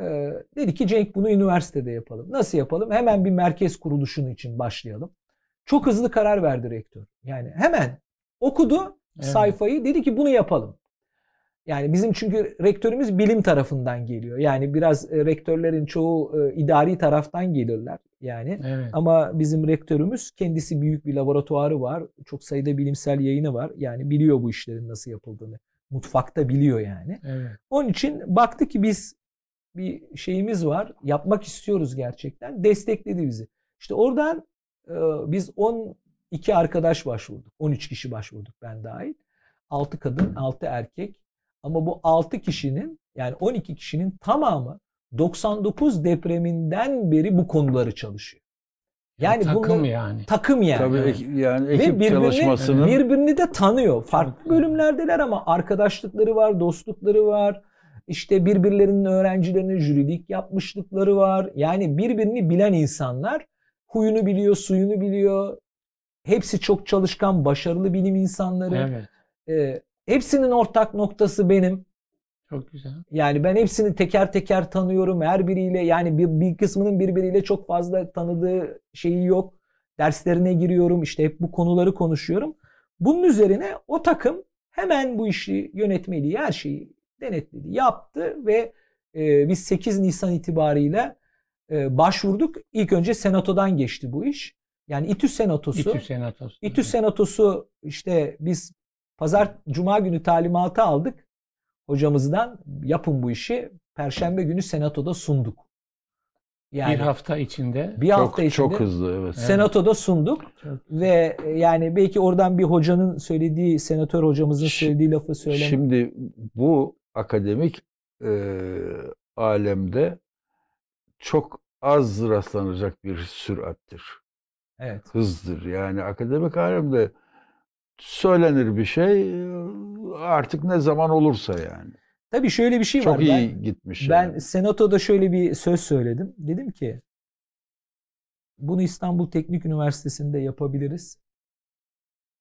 E, dedi ki Cenk bunu üniversitede yapalım. Nasıl yapalım? Hemen bir merkez kuruluşunu için başlayalım. Çok hızlı karar verdi rektör. Yani hemen okudu Evet. sayfayı dedi ki bunu yapalım. Yani bizim çünkü rektörümüz bilim tarafından geliyor. Yani biraz e, rektörlerin çoğu e, idari taraftan gelirler. Yani Evet. ama bizim rektörümüz kendisi büyük bir laboratuvarı var. Çok sayıda bilimsel yayını var. Yani biliyor bu işlerin nasıl yapıldığını. Mutfakta biliyor yani. Evet. Onun için baktı ki biz bir şeyimiz var. Yapmak istiyoruz gerçekten. Destekledi bizi. İşte oradan e, biz 12 arkadaş başvurduk. 13 kişi başvurduk ben dahil. 6 kadın, 6 erkek. Ama bu 6 kişinin yani 12 kişinin tamamı 99 depreminden beri bu konuları çalışıyor. Yani Takım bunlar yani. takım yani. Tabii yani Ve ekip birbirini, çalışmasının birbirini de tanıyor. Farklı bölümlerdeler ama arkadaşlıkları var, dostlukları var. İşte birbirlerinin öğrencilerine jürilik yapmışlıkları var. Yani birbirini bilen insanlar huyunu biliyor, suyunu biliyor. Hepsi çok çalışkan, başarılı bilim insanları. Evet. Ee, hepsinin ortak noktası benim. Çok güzel. Yani ben hepsini teker teker tanıyorum. Her biriyle yani bir, bir kısmının birbiriyle çok fazla tanıdığı şeyi yok. Derslerine giriyorum. işte hep bu konuları konuşuyorum. Bunun üzerine o takım hemen bu işi yönetmeliği her şeyi denetledi, yaptı ve e, biz 8 Nisan itibariyle e, başvurduk. İlk önce senatodan geçti bu iş. Yani İTÜ Senatosu İTÜ Senatosu. İTÜ Senatosu işte biz pazar cuma günü talimatı aldık hocamızdan yapın bu işi. Perşembe günü senatoda sunduk. Yani bir hafta içinde. bir Çok, hafta içinde çok hızlı evet. Senatoda sunduk Çok- ve e, yani belki oradan bir hocanın söylediği senatör hocamızın söylediği lafı söyleme. Şimdi bu akademik e, alemde çok az rastlanacak bir sürattir. Evet. Hızdır. Yani akademik alemde söylenir bir şey artık ne zaman olursa yani. Tabii şöyle bir şey var. Çok iyi Ben- gitmiş. Ben yani. senatoda şöyle bir söz söyledim. Dedim ki bunu İstanbul Teknik Üniversitesi'nde yapabiliriz.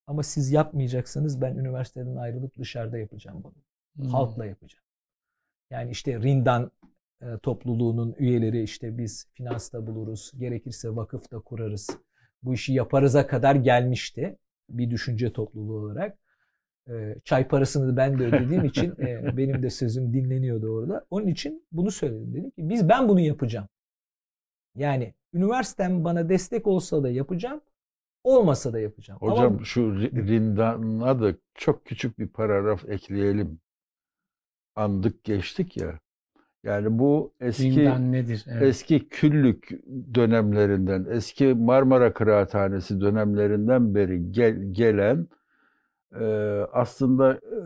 Ama siz yapmayacaksanız ben üniversiteden ayrılıp dışarıda yapacağım bunu. Hmm. Halkla yapacağım. Yani işte Rindan e, topluluğunun üyeleri işte biz finansta buluruz. Gerekirse vakıfta kurarız. Bu işi yaparıza kadar gelmişti. Bir düşünce topluluğu olarak. E, Çay parasını ben de ödediğim *laughs* için e, benim de sözüm dinleniyordu orada. Onun için bunu söyledim. Dedim ki biz ben bunu yapacağım. Yani üniversitem bana destek olsa da yapacağım. Olmasa da yapacağım. Ama Hocam şu Ri- Rindan'a da çok küçük bir paragraf ekleyelim. Andık geçtik ya. Yani bu eski nedir? Evet. eski küllük dönemlerinden, eski Marmara Kıraathanesi dönemlerinden beri gel- gelen e, aslında e,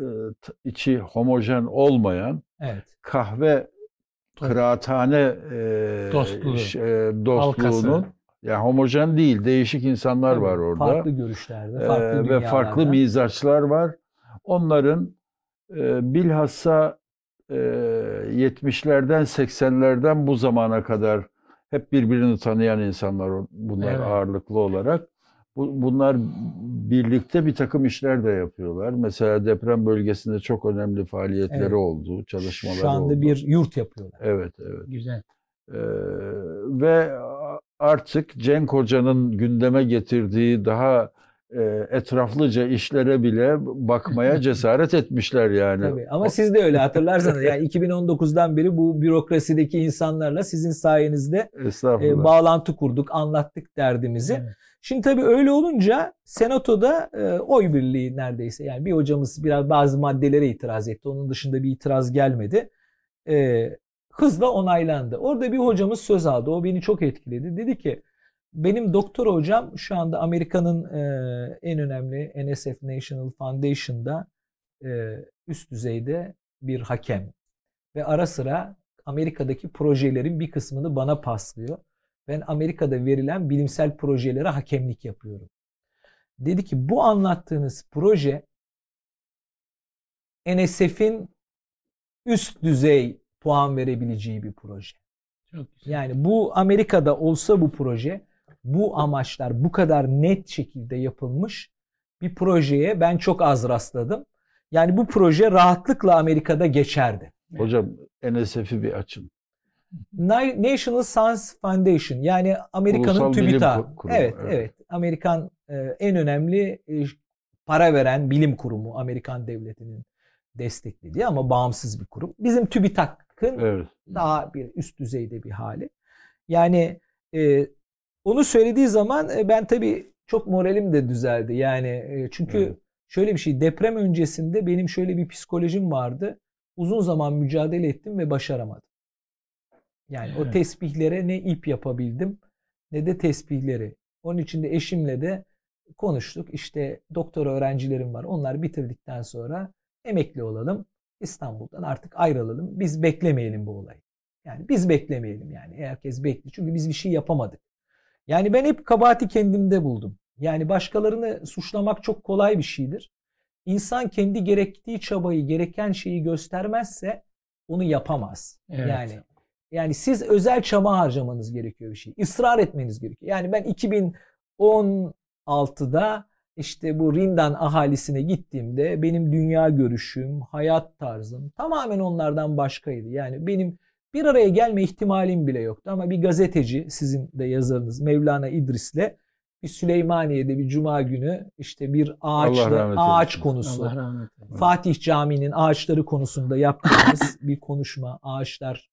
içi homojen olmayan evet. kahve kıraathane e, Dostluğu. e, dostluğunun Halkası. yani homojen değil, değişik insanlar Tabii, var orada. Farklı görüşlerde, farklı ve farklı mizaçlar var. Onların e, bilhassa e, 70'lerden 80'lerden bu zamana kadar hep birbirini tanıyan insanlar bunlar Evet. ağırlıklı olarak. Bu, bunlar birlikte bir takım işler de yapıyorlar. Mesela deprem bölgesinde çok önemli faaliyetleri Evet. oldu, çalışmaları Şu anda oldu. bir yurt yapıyorlar. Evet, evet. Güzel. Ee, ve artık Cenk Hoca'nın gündeme getirdiği daha etraflıca işlere bile bakmaya *laughs* cesaret etmişler yani. Tabii. Ama siz de öyle hatırlarsanız *laughs* yani 2019'dan beri bu bürokrasideki insanlarla sizin sayenizde e, bağlantı kurduk, anlattık derdimizi. Evet. Şimdi tabii öyle olunca senatoda e, oy birliği neredeyse yani bir hocamız biraz bazı maddelere itiraz etti. Onun dışında bir itiraz gelmedi. E, hızla onaylandı. Orada bir hocamız söz aldı. O beni çok etkiledi. Dedi ki benim doktor hocam şu anda Amerika'nın e, en önemli NSF National Foundation'da e, üst düzeyde bir hakem. Ve ara sıra Amerika'daki projelerin bir kısmını bana paslıyor. Ben Amerika'da verilen bilimsel projelere hakemlik yapıyorum. Dedi ki bu anlattığınız proje NSF'in üst düzey puan verebileceği bir proje. Çok güzel. Yani bu Amerika'da olsa bu proje bu amaçlar bu kadar net şekilde yapılmış bir projeye ben çok az rastladım. Yani bu proje rahatlıkla Amerika'da geçerdi. Hocam NSF'i bir açın. Na- National Science Foundation yani Amerika'nın. Ku- Kurumu, Evet, evet. evet. Amerikan e, en önemli e, para veren bilim kurumu Amerikan devletinin desteklediği ama bağımsız bir kurum. Bizim TÜBİTAK'ın Evet. daha bir üst düzeyde bir hali. Yani e, onu söylediği zaman e, ben tabii çok moralim de düzeldi. Yani e, çünkü Evet. şöyle bir şey deprem öncesinde benim şöyle bir psikolojim vardı. Uzun zaman mücadele ettim ve başaramadım. Yani o Evet. tesbihlere ne ip yapabildim ne de tesbihleri. Onun için de eşimle de konuştuk. İşte doktora öğrencilerim var. Onlar bitirdikten sonra emekli olalım. İstanbul'dan artık ayrılalım. Biz beklemeyelim bu olayı. Yani biz beklemeyelim yani. Herkes bekliyor. Çünkü biz bir şey yapamadık. Yani ben hep kabahati kendimde buldum. Yani başkalarını suçlamak çok kolay bir şeydir. İnsan kendi gerektiği çabayı, gereken şeyi göstermezse onu yapamaz. Evet. Yani yani siz özel çaba harcamanız gerekiyor bir şey. Israr etmeniz gerekiyor. Yani ben 2016'da işte bu Rindan ahalisine gittiğimde benim dünya görüşüm, hayat tarzım tamamen onlardan başkaydı. Yani benim bir araya gelme ihtimalim bile yoktu ama bir gazeteci sizin de yazarınız Mevlana İdris'le bir Süleymaniye'de bir cuma günü işte bir ağaçla ağaç konusu. Fatih Camii'nin ağaçları konusunda yaptığımız *laughs* bir konuşma, ağaçlar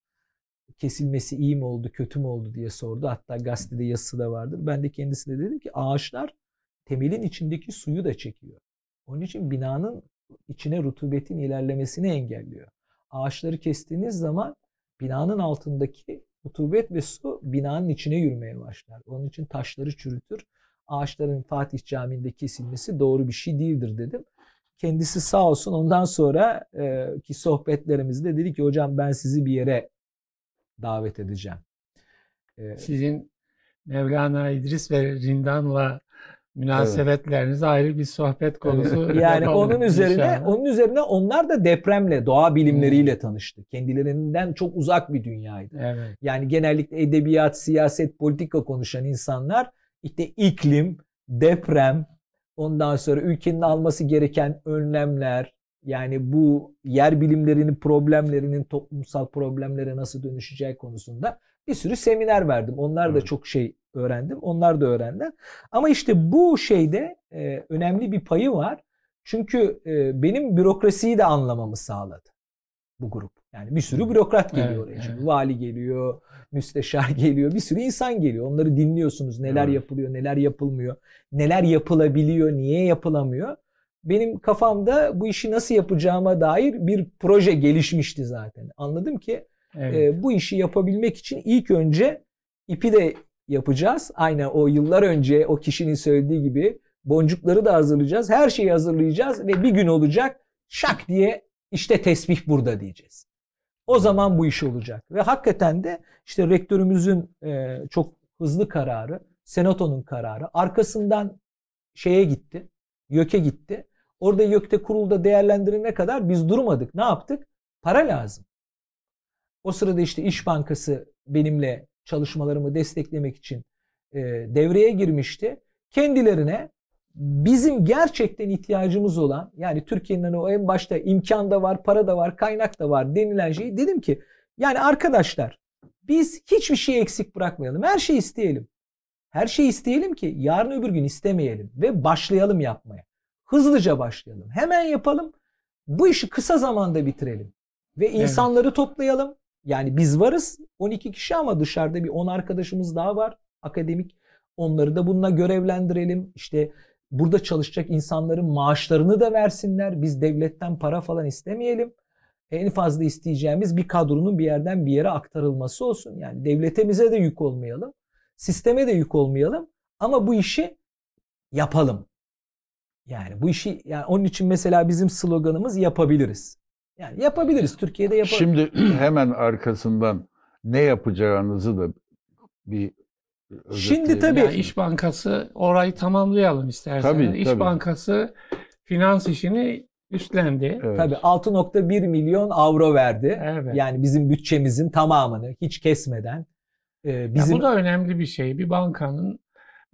kesilmesi iyi mi oldu, kötü mü oldu diye sordu. Hatta gazetede yazısı da vardır. Ben de kendisine dedim ki ağaçlar temelin içindeki suyu da çekiyor. Onun için binanın içine rutubetin ilerlemesini engelliyor. Ağaçları kestiğiniz zaman binanın altındaki rutubet ve su binanın içine yürümeye başlar. Onun için taşları çürütür. Ağaçların Fatih Camii'nde kesilmesi doğru bir şey değildir dedim. Kendisi sağ olsun ondan sonra e, ki sohbetlerimizde dedi ki hocam ben sizi bir yere davet edeceğim. E, Sizin Mevlana İdris ve Rindan'la münasebetleriniz ayrı bir sohbet konusu. *laughs* Yani onun üzerine inşallah. onun üzerine onlar da depremle, doğa bilimleriyle tanıştı. Kendilerinden çok uzak bir dünyaydı. Evet. Yani genellikle edebiyat, siyaset, politika konuşan insanlar işte iklim, deprem, ondan sonra ülkenin alması gereken önlemler, yani bu yer bilimlerinin problemlerinin toplumsal problemlere nasıl dönüşeceği konusunda bir sürü seminer verdim. Onlar da çok şey öğrendim. Onlar da öğrendiler. Ama işte bu şeyde e, önemli bir payı var. Çünkü e, benim bürokrasiyi de anlamamı sağladı bu grup. Yani bir sürü bürokrat geliyor Evet, oraya. Şimdi evet. vali geliyor, müsteşar geliyor, bir sürü insan geliyor. Onları dinliyorsunuz. Neler Evet. yapılıyor, neler yapılmıyor, neler yapılabiliyor, niye yapılamıyor. Benim kafamda bu işi nasıl yapacağıma dair bir proje gelişmişti zaten. Anladım ki evet. e, bu işi yapabilmek için ilk önce ipi de yapacağız. Aynı o yıllar önce o kişinin söylediği gibi boncukları da hazırlayacağız. Her şeyi hazırlayacağız ve bir gün olacak şak diye işte tesbih burada diyeceğiz. O zaman bu iş olacak. Ve hakikaten de işte rektörümüzün e, çok hızlı kararı, senatonun kararı arkasından şeye gitti. YÖK'e gitti. Orada YÖK'te kurulda değerlendirene kadar biz durmadık. Ne yaptık? Para lazım. O sırada işte İş Bankası benimle çalışmalarımı desteklemek için e, devreye girmişti. Kendilerine bizim gerçekten ihtiyacımız olan yani Türkiye'nin hani o en başta imkan da var, para da var, kaynak da var denilen şeyi dedim ki yani arkadaşlar biz hiçbir şey eksik bırakmayalım. Her şeyi isteyelim. Her şeyi isteyelim ki yarın öbür gün istemeyelim ve başlayalım yapmaya. Hızlıca başlayalım. Hemen yapalım. Bu işi kısa zamanda bitirelim. Ve insanları toplayalım. Yani biz varız 12 kişi ama dışarıda bir 10 arkadaşımız daha var akademik. Onları da bununla görevlendirelim. İşte burada çalışacak insanların maaşlarını da versinler. Biz devletten para falan istemeyelim. En fazla isteyeceğimiz bir kadronun bir yerden bir yere aktarılması olsun. Yani devletimize de yük olmayalım. Sisteme de yük olmayalım. Ama bu işi yapalım. Yani bu işi yani onun için mesela bizim sloganımız yapabiliriz. Yani yapabiliriz. Türkiye'de yapabiliriz. Şimdi *clears throat* hemen arkasından ne yapacağınızı da bir Şimdi tabii- Yani İş Bankası orayı tamamlayalım isterseniz. Tabii, İş tabii. Bankası finans işini üstlendi. Evet. Tabii 6.1 milyon avro verdi. Evet. Yani bizim bütçemizin tamamını hiç kesmeden e, Ya bizim bu da önemli bir şey. Bir bankanın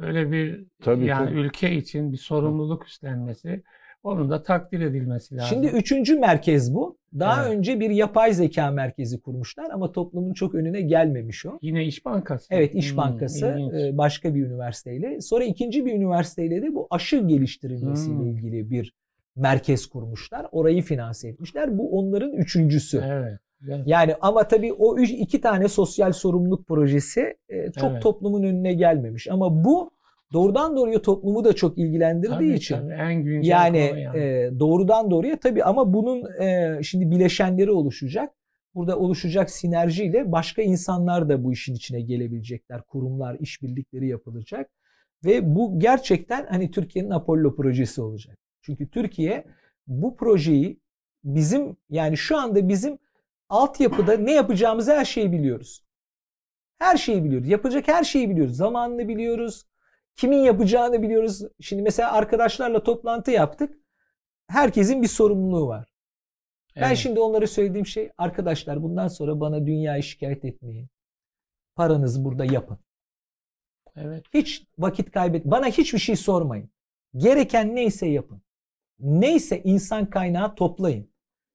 böyle bir Tabii, yani tabii. ülke için bir sorumluluk üstlenmesi, onun da takdir edilmesi lazım. Şimdi üçüncü merkez bu. Daha Evet. önce bir yapay zeka merkezi kurmuşlar ama toplumun çok önüne gelmemiş o. Yine İş Bankası. Evet İş Hmm, Bankası ilginç. e, başka bir üniversiteyle. Sonra ikinci bir üniversiteyle de bu aşı geliştirilmesiyle Hmm. ilgili bir merkez kurmuşlar. Orayı finanse etmişler. Bu onların üçüncüsü. Evet. Yani ama tabii o üç, iki tane sosyal sorumluluk projesi e, çok Evet. toplumun önüne gelmemiş. Ama bu doğrudan doğruya toplumu da çok ilgilendirdiği Tabii, için tabii, en güncel yani, yani. e, doğrudan doğruya tabii ama bunun e, şimdi bileşenleri oluşacak. Burada oluşacak sinerjiyle başka insanlar da bu işin içine gelebilecekler. Kurumlar, işbirlikleri yapılacak. Ve bu gerçekten hani Türkiye'nin Apollo projesi olacak. Çünkü Türkiye bu projeyi bizim yani şu anda bizim altyapıda ne yapacağımızı her şeyi biliyoruz. Her şeyi biliyoruz. Yapacak her şeyi biliyoruz. Zamanını biliyoruz. Kimin yapacağını biliyoruz. Şimdi mesela arkadaşlarla toplantı yaptık. Herkesin bir sorumluluğu var. Ben Evet. şimdi onlara söylediğim şey arkadaşlar bundan sonra bana dünyayı şikayet etmeyin. Paranızı burada yapın. Evet. Hiç vakit kaybet. Bana hiçbir şey sormayın. Gereken neyse yapın. Neyse insan kaynağı toplayın.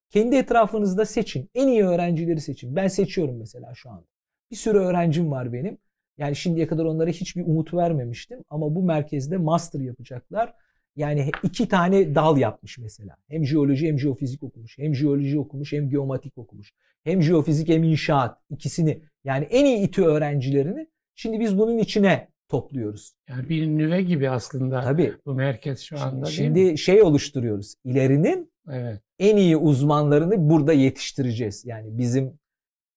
Kendi etrafınızda seçin. En iyi öğrencileri seçin. Ben seçiyorum mesela şu anda. Bir sürü öğrencim var benim. Yani şimdiye kadar onlara hiçbir umut vermemiştim. Ama bu merkezde master yapacaklar. Yani iki tane dal yapmış mesela. Hem jeoloji hem jeofizik okumuş. Hem jeoloji okumuş hem geomatik okumuş. Hem jeofizik hem inşaat. ikisini Yani en iyi İTÜ öğrencilerini şimdi biz bunun içine topluyoruz. Yani bir nüve gibi aslında Tabii. bu merkez şu anda değil mi? Şimdi şey oluşturuyoruz. İlerinin Evet. en iyi uzmanlarını burada yetiştireceğiz. Yani bizim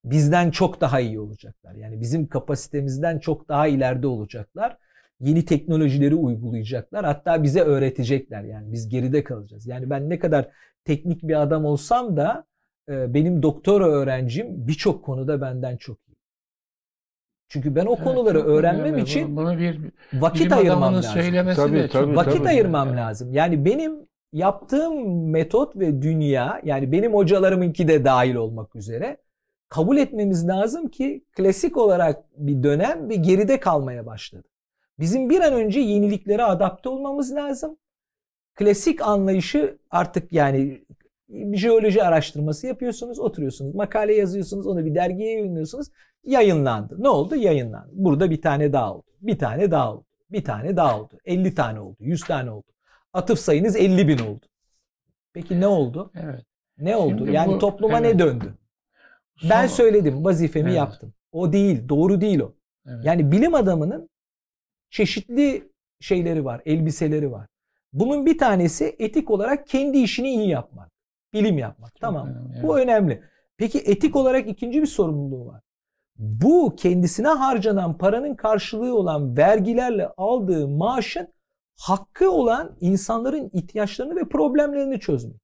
bizden çok daha iyi olacaklar. Yani bizim kapasitemizden çok daha ileride olacaklar. Yeni teknolojileri uygulayacaklar. Hatta bize öğretecekler. Yani biz geride kalacağız. Yani ben ne kadar teknik bir adam olsam da e, benim doktora öğrencim birçok konuda benden çok iyi. Çünkü ben o Evet, konuları çok öğrenmem önemli. için Bunu bir vakit ayırmam lazım. söylemesi Tabii, de tabii, vakit tabii. ayırmam Evet. lazım. Yani benim yaptığım metot ve dünya yani benim hocalarımınki de dahil olmak üzere kabul etmemiz lazım ki klasik olarak bir dönem bir geride kalmaya başladı. Bizim bir an önce yeniliklere adapte olmamız lazım. Klasik anlayışı artık yani bir jeoloji araştırması yapıyorsunuz, oturuyorsunuz, makale yazıyorsunuz, onu bir dergiye yayınlıyorsunuz. Yayınlandı. Ne oldu? Yayınlandı. Burada bir tane daha oldu. Bir tane daha oldu. Bir tane daha oldu. 50 tane oldu. 100 tane oldu. Atıf sayınız 50 bin oldu. Peki ne oldu? Evet. Ne oldu? Şimdi yani bu- topluma ne evet. döndü? Ben Son- söyledim, vazifemi Evet. yaptım. O değil, doğru değil o. Evet. Yani bilim adamının çeşitli şeyleri var, elbiseleri var. Bunun bir tanesi etik olarak kendi işini iyi yapmak. Bilim yapmak. Çok tamam. önemli, Bu önemli. Peki etik olarak ikinci bir sorumluluğu var. Bu kendisine harcanan paranın karşılığı olan vergilerle aldığı maaşın hakkı olan insanların ihtiyaçlarını ve problemlerini çözmek.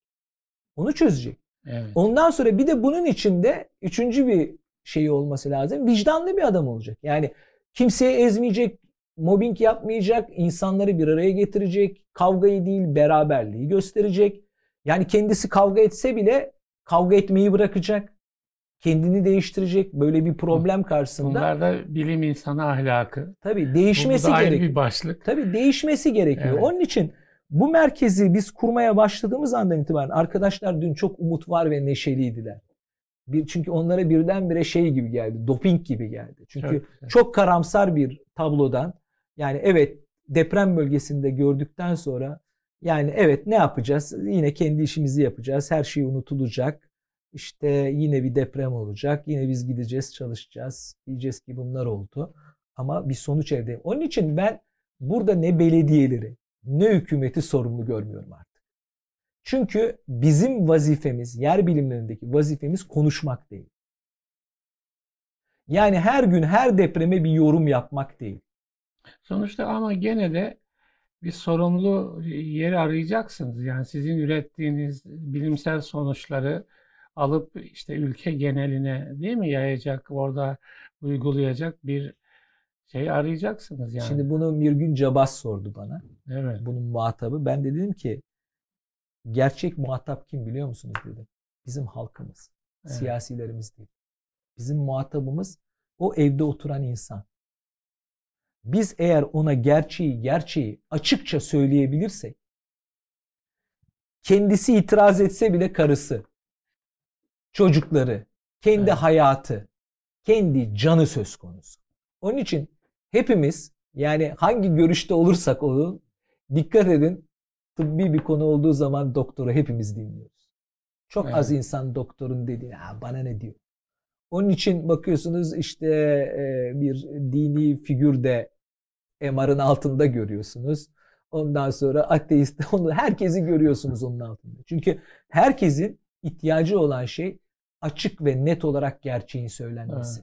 Onu çözecek. Evet. Ondan sonra bir de bunun içinde üçüncü bir şeyi olması lazım. Vicdanlı bir adam olacak. Yani kimseye ezmeyecek, mobbing yapmayacak, insanları bir araya getirecek, kavgayı değil beraberliği gösterecek. Yani kendisi kavga etse bile kavga etmeyi bırakacak. Kendini değiştirecek böyle bir problem karşısında. Bunlar da bilim insanı ahlakı. tabii değişmesi bu da ayrı gerekiyor. bir başlık. Tabii değişmesi gerekiyor. Evet. Onun için bu merkezi biz kurmaya başladığımız andan itibaren arkadaşlar dün çok umut var ve neşeliydiler. Bir, çünkü onlara birdenbire şey gibi geldi, doping gibi geldi. Çünkü Çok güzel. çok karamsar bir tablodan yani evet deprem bölgesinde gördükten sonra yani evet ne yapacağız? Yine kendi işimizi yapacağız. Her şey unutulacak. İşte yine bir deprem olacak. Yine biz gideceğiz, çalışacağız. Diyeceğiz ki bunlar oldu. Ama bir sonuç elde. Onun için ben burada ne belediyeleri ne hükümeti sorumlu görmüyorum artık. Çünkü bizim vazifemiz, yer bilimlerindeki vazifemiz konuşmak değil. Yani her gün her depreme bir yorum yapmak değil. Sonuçta ama gene de bir sorumlu yeri arayacaksınız. Yani sizin ürettiğiniz bilimsel sonuçları alıp işte ülke geneline değil mi yayacak, orada uygulayacak bir şey arayacaksınız yani. Şimdi bunu Mirgün Cabas sordu bana. evet. Bunun muhatabı. Ben de dedim ki gerçek muhatap kim biliyor musunuz dedim. Bizim halkımız. Evet. Siyasilerimiz değil. Bizim muhatabımız o evde oturan insan. Biz eğer ona gerçeği gerçeği açıkça söyleyebilirsek kendisi itiraz etse bile karısı, çocukları, kendi Evet. hayatı, kendi canı söz konusu. Onun için hepimiz yani hangi görüşte olursak olun dikkat edin tıbbi bir konu olduğu zaman doktoru hepimiz dinliyoruz. Çok az Evet. insan doktorun dediği ha bana ne diyor. Onun için bakıyorsunuz işte e, bir dini figürde MR'ın altında görüyorsunuz. Ondan sonra ateist *laughs* onu herkesi görüyorsunuz onun altında. Çünkü herkesin ihtiyacı olan şey açık ve net olarak gerçeğin söylenmesi.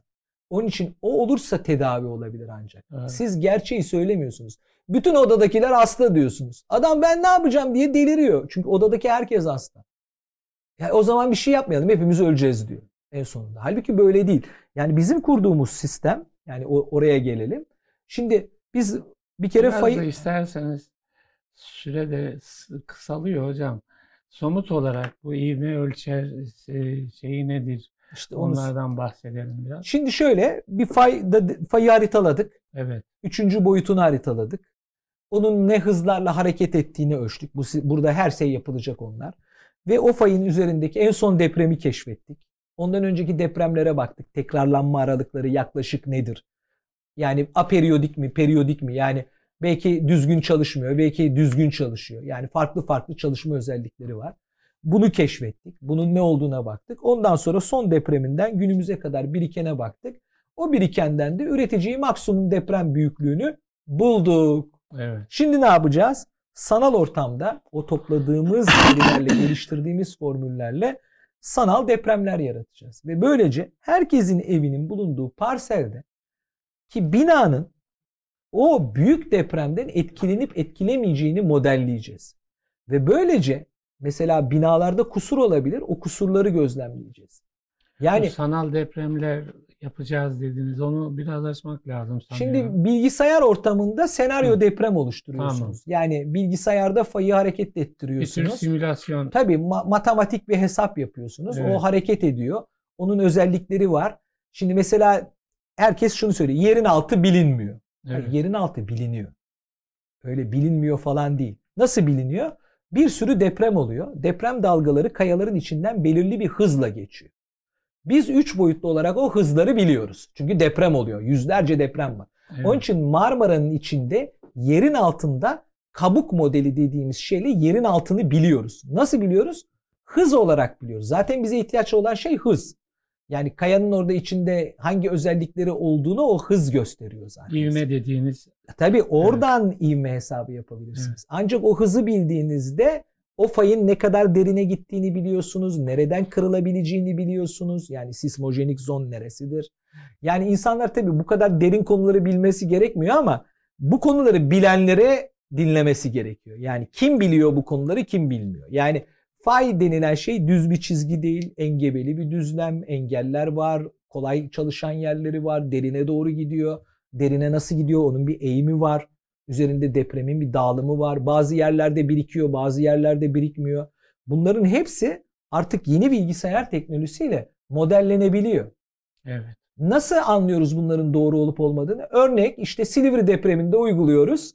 Onun için o olursa tedavi olabilir ancak. Evet. Siz gerçeği söylemiyorsunuz. Bütün odadakiler hasta diyorsunuz. Adam ben ne yapacağım diye deliriyor. Çünkü odadaki herkes hasta. Ya o zaman bir şey yapmayalım. Hepimiz öleceğiz diyor en sonunda. Halbuki böyle değil. Yani bizim kurduğumuz sistem yani oraya gelelim. Şimdi biz bir kere Biraz fayı isterseniz süre de kısalıyor hocam. Somut olarak bu ivme ölçer e, şeyi nedir? İşte onu Onlardan bahsedelim biraz. Şimdi şöyle bir fay da, fayı haritaladık. Evet. Üçüncü boyutunu haritaladık. Onun ne hızlarla hareket ettiğini ölçtük. Bu, burada her şey yapılacak onlar. Ve o fayın üzerindeki en son depremi keşfettik. Ondan önceki depremlere baktık. Tekrarlanma aralıkları yaklaşık nedir? Yani aperiyodik mi, periyodik mi? Yani belki düzgün çalışmıyor, belki düzgün çalışıyor. Yani farklı farklı çalışma özellikleri var. Bunu keşfettik. Bunun ne olduğuna baktık. Ondan sonra son depreminden günümüze kadar birikene baktık. O birikenden de üreteceği maksimum deprem büyüklüğünü bulduk. Evet. Şimdi ne yapacağız? Sanal ortamda o topladığımız *laughs* verilerle, geliştirdiğimiz formüllerle sanal depremler yaratacağız. Ve böylece herkesin evinin bulunduğu parselde ki binanın o büyük depremden etkilenip etkilemeyeceğini modelleyeceğiz. Ve böylece mesela binalarda kusur olabilir. O kusurları gözlemleyeceğiz. Yani Bu sanal depremler yapacağız dediniz. Onu biraz açmak lazım sanıyorum. Şimdi bilgisayar ortamında senaryo Hı. deprem oluşturuyorsunuz. Tamam. Yani bilgisayarda fayı hareket bir tür ettiriyorsunuz. simülasyon. Tabii ma- matematik bir hesap yapıyorsunuz. Evet. O hareket ediyor. Onun özellikleri var. Şimdi mesela herkes şunu söylüyor. Yerin altı bilinmiyor. Evet. yerin altı biliniyor. Öyle bilinmiyor falan değil. Nasıl biliniyor? Bir sürü deprem oluyor. Deprem dalgaları kayaların içinden belirli bir hızla geçiyor. Biz üç boyutlu olarak o hızları biliyoruz. Çünkü deprem oluyor. Yüzlerce deprem var. Evet. Onun için Marmara'nın içinde yerin altında kabuk modeli dediğimiz şeyle yerin altını biliyoruz. Nasıl biliyoruz? Hız olarak biliyoruz. Zaten bize ihtiyaç olan şey hız. Yani kayanın orada içinde hangi özellikleri olduğunu o hız gösteriyor zaten. İvme dediğiniz Tabii oradan ivme hesabı yapabilirsiniz. Ancak o hızı bildiğinizde o fayın ne kadar derine gittiğini biliyorsunuz. Nereden kırılabileceğini biliyorsunuz. Yani sismojenik zon neresidir? Yani insanlar tabii bu kadar derin konuları bilmesi gerekmiyor ama bu konuları bilenlere dinlemesi gerekiyor. Yani kim biliyor bu konuları kim bilmiyor. Yani fay denilen şey düz bir çizgi değil. Engebeli bir düzlem. Engeller var. Kolay çalışan yerleri var. Derine doğru gidiyor. Derine nasıl gidiyor? Onun bir eğimi var. Üzerinde depremin bir dağılımı var. Bazı yerlerde birikiyor, bazı yerlerde birikmiyor. Bunların hepsi artık yeni bilgisayar teknolojisiyle modellenebiliyor. evet. Nasıl anlıyoruz bunların doğru olup olmadığını? Örnek işte Silivri depreminde uyguluyoruz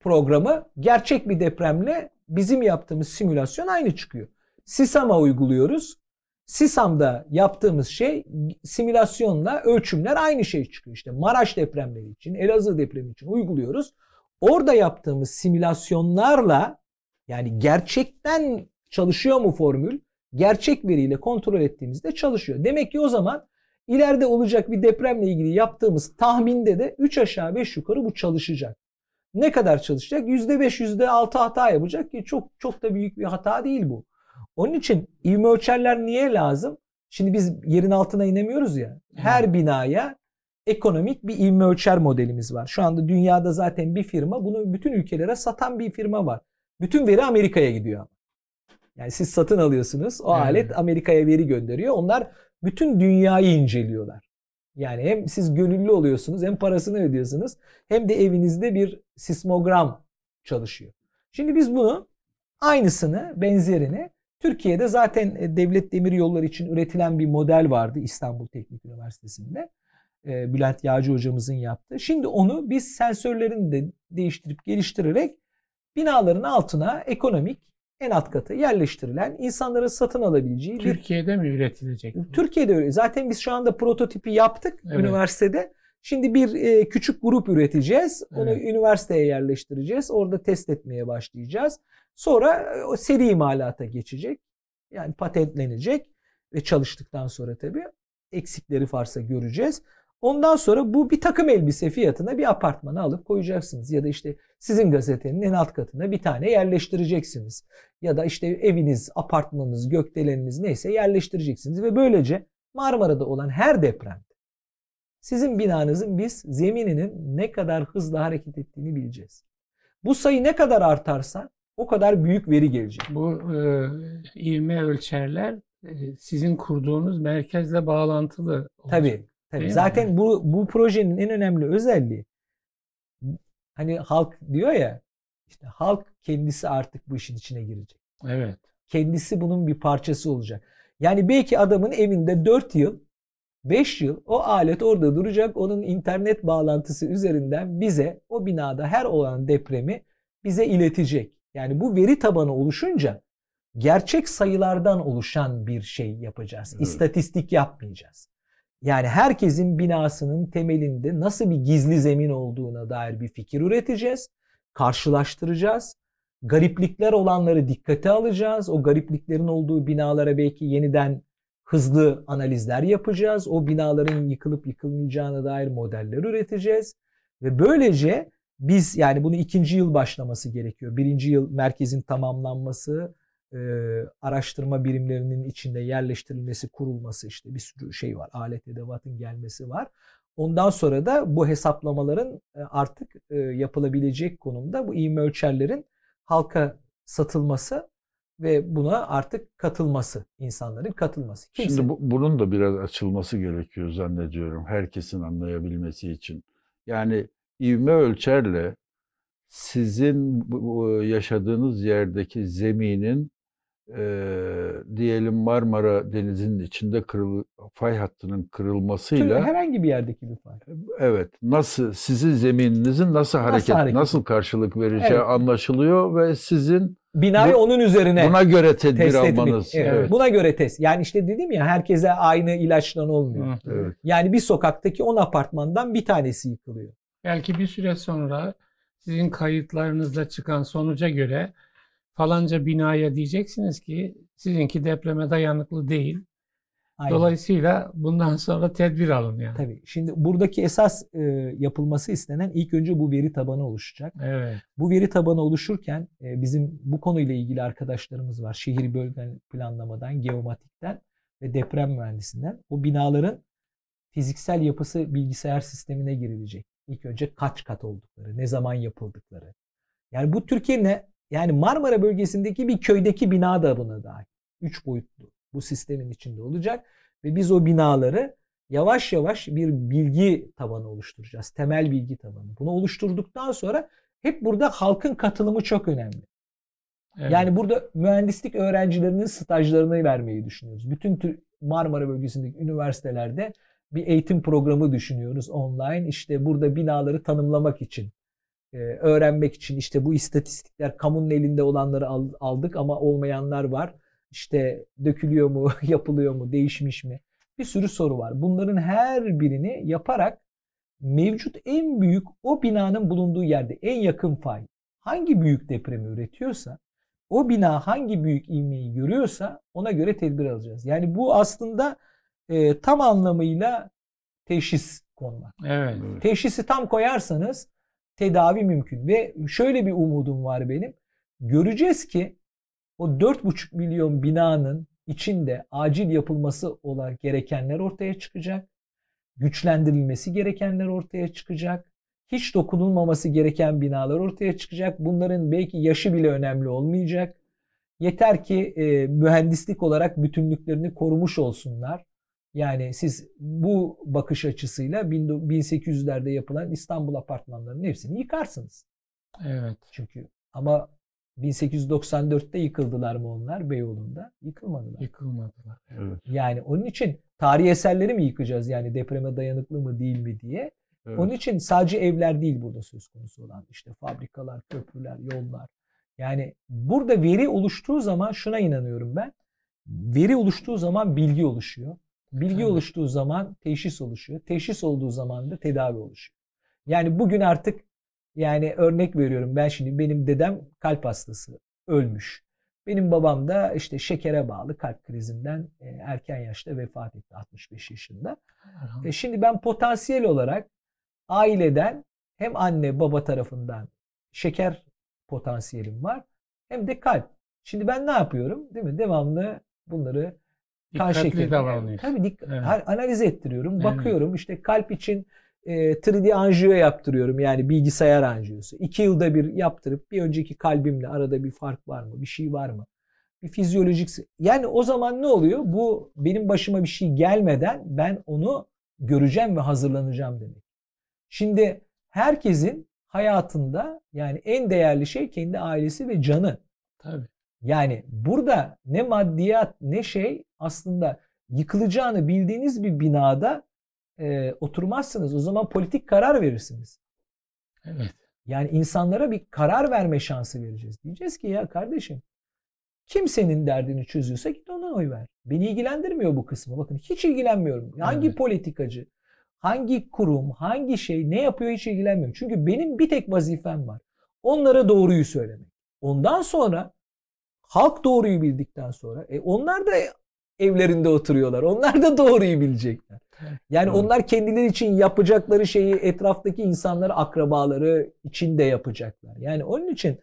programı. Gerçek bir depremle bizim yaptığımız simülasyon aynı çıkıyor. SISAM'a uyguluyoruz. SISAM'da yaptığımız şey simülasyonla ölçümler aynı şey çıkıyor. İşte Maraş depremleri için, Elazığ depremi için uyguluyoruz. Orada yaptığımız simülasyonlarla yani gerçekten çalışıyor mu formül? Gerçek veriyle kontrol ettiğimizde çalışıyor. Demek ki o zaman ileride olacak bir depremle ilgili yaptığımız tahminde de 3 aşağı 5 yukarı bu çalışacak. Ne kadar çalışacak? %5, %6 hata yapacak ki çok çok da büyük bir hata değil bu. Onun için ivme ölçerler niye lazım? Şimdi biz yerin altına inemiyoruz ya. Her binaya ekonomik bir ivme ölçer modelimiz var. Şu anda dünyada zaten bir firma bunu bütün ülkelere satan bir firma var. Bütün veri Amerika'ya gidiyor. Yani siz satın alıyorsunuz. O Evet. alet Amerika'ya veri gönderiyor. Onlar bütün dünyayı inceliyorlar. Yani hem siz gönüllü oluyorsunuz hem parasını ödüyorsunuz hem de evinizde bir sismogram çalışıyor. Şimdi biz bunu aynısını benzerini Türkiye'de zaten e, devlet demir yolları için üretilen bir model vardı İstanbul Teknik Üniversitesi'nde. E, Bülent Yağcı hocamızın yaptığı. Şimdi onu biz sensörlerini de değiştirip geliştirerek binaların altına ekonomik en alt katı yerleştirilen insanların satın alabileceği bir Türkiye'de mi üretilecek? Türkiye'de öyle. Zaten biz şu anda prototipi yaptık Evet. üniversitede. Şimdi bir e, küçük grup üreteceğiz. Onu Evet. üniversiteye yerleştireceğiz. Orada test etmeye başlayacağız. Sonra e, o seri imalata geçecek. Yani patentlenecek ve çalıştıktan sonra tabii eksikleri varsa göreceğiz. Ondan sonra bu bir takım elbise fiyatına bir apartmana alıp koyacaksınız. Ya da işte sizin gazetenin en alt katına bir tane yerleştireceksiniz. Ya da işte eviniz, apartmanınız, gökdeleniniz neyse yerleştireceksiniz. Ve böylece Marmara'da olan her depremde sizin binanızın biz zemininin ne kadar hızlı hareket ettiğini bileceğiz. Bu sayı ne kadar artarsa o kadar büyük veri gelecek. Bu e, ivme ölçerler e, sizin kurduğunuz merkezle bağlantılı olacak. Tabii. Tabii. Değil mi? Zaten bu bu projenin en önemli özelliği hani halk diyor ya işte halk kendisi artık bu işin içine girecek. Evet. Kendisi bunun bir parçası olacak. Yani belki adamın evinde 4 yıl 5 yıl o alet orada duracak. Onun internet bağlantısı üzerinden bize o binada her olan depremi bize iletecek. Yani bu veri tabanı oluşunca gerçek sayılardan oluşan bir şey yapacağız. Evet. İstatistik yapmayacağız. Yani herkesin binasının temelinde nasıl bir gizli zemin olduğuna dair bir fikir üreteceğiz. Karşılaştıracağız. Gariplikler olanları dikkate alacağız. O garipliklerin olduğu binalara belki yeniden hızlı analizler yapacağız. O binaların yıkılıp yıkılmayacağına dair modeller üreteceğiz. Ve böylece biz yani bunu ikinci yıl başlaması gerekiyor. Birinci yıl merkezin tamamlanması, e, araştırma birimlerinin içinde yerleştirilmesi, kurulması işte bir sürü şey var. Alet edevatın gelmesi var. Ondan sonra da bu hesaplamaların artık e, yapılabilecek konumda bu ivme ölçerlerin halka satılması ve buna artık katılması, insanların katılması. Kimse, Şimdi bu, bunun da biraz açılması gerekiyor zannediyorum herkesin anlayabilmesi için. Yani ivme ölçerle sizin yaşadığınız yerdeki zeminin eee, diyelim Marmara Denizi'nin içinde kırıl, fay hattının Tüm kırılmasıyla herhangi bir yerdeki bir fark. evet nasıl sizin zemininizin nasıl hareket hareket nasıl karşılık vereceği Evet. anlaşılıyor ve sizin Binayı Bu- onun üzerine buna göre tedbir test almanız. Evet, Evet. Buna göre test. Yani işte dedim ya herkese aynı ilaçlan olmuyor. Evet. Yani bir sokaktaki 10 apartmandan bir tanesi yıkılıyor. Belki bir süre sonra sizin kayıtlarınızda çıkan sonuca göre falanca binaya diyeceksiniz ki sizinki depreme dayanıklı değil. Aynen. Dolayısıyla bundan sonra tedbir alın yani. Tabii. Şimdi buradaki esas e, yapılması istenen ilk önce bu veri tabanı oluşacak. Evet. Bu veri tabanı oluşurken e, bizim bu konuyla ilgili arkadaşlarımız var. Şehir bölge planlamadan, geomatikten ve deprem mühendisinden. O binaların fiziksel yapısı bilgisayar sistemine girilecek. İlk önce kaç kat oldukları, ne zaman yapıldıkları. Yani bu Türkiye'nin yani Marmara bölgesindeki bir köydeki bina da buna dahil. Üç boyutlu bu sistemin içinde olacak ve biz o binaları yavaş yavaş bir bilgi tabanı oluşturacağız. Temel bilgi tabanı. Bunu oluşturduktan sonra hep burada halkın katılımı çok önemli. evet. Yani burada mühendislik öğrencilerinin stajlarını vermeyi düşünüyoruz. Bütün Tür- Marmara bölgesindeki üniversitelerde bir eğitim programı düşünüyoruz online. İşte burada binaları tanımlamak için, e, öğrenmek için işte bu istatistikler kamunun elinde olanları al- aldık ama olmayanlar var. İşte dökülüyor mu, *laughs* yapılıyor mu, değişmiş mi? Bir sürü soru var. Bunların her birini yaparak mevcut en büyük o binanın bulunduğu yerde en yakın fay hangi büyük depremi üretiyorsa o bina hangi büyük ivmeyi görüyorsa ona göre tedbir alacağız. Yani bu aslında e, tam anlamıyla teşhis konmak. Evet. Teşhisi tam koyarsanız tedavi mümkün ve şöyle bir umudum var benim. Göreceğiz ki o 4,5 milyon binanın içinde acil yapılması olan gerekenler ortaya çıkacak. Güçlendirilmesi gerekenler ortaya çıkacak. Hiç dokunulmaması gereken binalar ortaya çıkacak. Bunların belki yaşı bile önemli olmayacak. Yeter ki e, mühendislik olarak bütünlüklerini korumuş olsunlar. Yani siz bu bakış açısıyla 1800'lerde yapılan İstanbul apartmanlarının hepsini yıkarsınız. Evet. Çünkü ama 1894'te yıkıldılar mı onlar Beyoğlu'nda? Yıkılmadılar. Yıkılmadılar. Evet. Yani onun için tarihi eserleri mi yıkacağız yani depreme dayanıklı mı değil mi diye. Evet. Onun için sadece evler değil burada söz konusu olan işte fabrikalar, köprüler, yollar. Yani burada veri oluştuğu zaman şuna inanıyorum ben. Veri oluştuğu zaman bilgi oluşuyor. Bilgi Tabii. oluştuğu zaman teşhis oluşuyor. Teşhis olduğu zaman da tedavi oluşuyor. Yani bugün artık yani örnek veriyorum ben şimdi benim dedem kalp hastası ölmüş. Benim babam da işte şekere bağlı kalp krizinden e, erken yaşta vefat etti 65 yaşında. E şimdi ben potansiyel olarak aileden hem anne baba tarafından şeker potansiyelim var hem de kalp. Şimdi ben ne yapıyorum? Değil mi? Devamlı bunları kan Dikkatli şekeri. davranıyorsun. Tabii dik- Evet. her- analiz ettiriyorum. Evet. Bakıyorum işte kalp için e, 3D anjiyo yaptırıyorum. Yani bilgisayar anjiyosu. İki yılda bir yaptırıp bir önceki kalbimle arada bir fark var mı? Bir şey var mı? Bir fizyolojik yani o zaman ne oluyor? Bu benim başıma bir şey gelmeden ben onu göreceğim ve hazırlanacağım demek. Şimdi herkesin hayatında yani en değerli şey kendi ailesi ve canı. Tabii. Yani burada ne maddiyat ne şey aslında yıkılacağını bildiğiniz bir binada e, oturmazsınız. O zaman politik karar verirsiniz. Evet. Yani insanlara bir karar verme şansı vereceğiz. Diyeceğiz ki ya kardeşim kimsenin derdini çözüyorsa git ona oy ver. Beni ilgilendirmiyor bu kısmı. Bakın hiç ilgilenmiyorum. Hangi Evet. politikacı, hangi kurum, hangi şey ne yapıyor hiç ilgilenmiyorum. Çünkü benim bir tek vazifem var. Onlara doğruyu söylemek. Ondan sonra halk doğruyu bildikten sonra e onlar da evlerinde oturuyorlar. Onlar da doğruyu bilecekler. Yani Evet. onlar kendileri için yapacakları şeyi etraftaki insanları, akrabaları için de yapacaklar. Yani onun için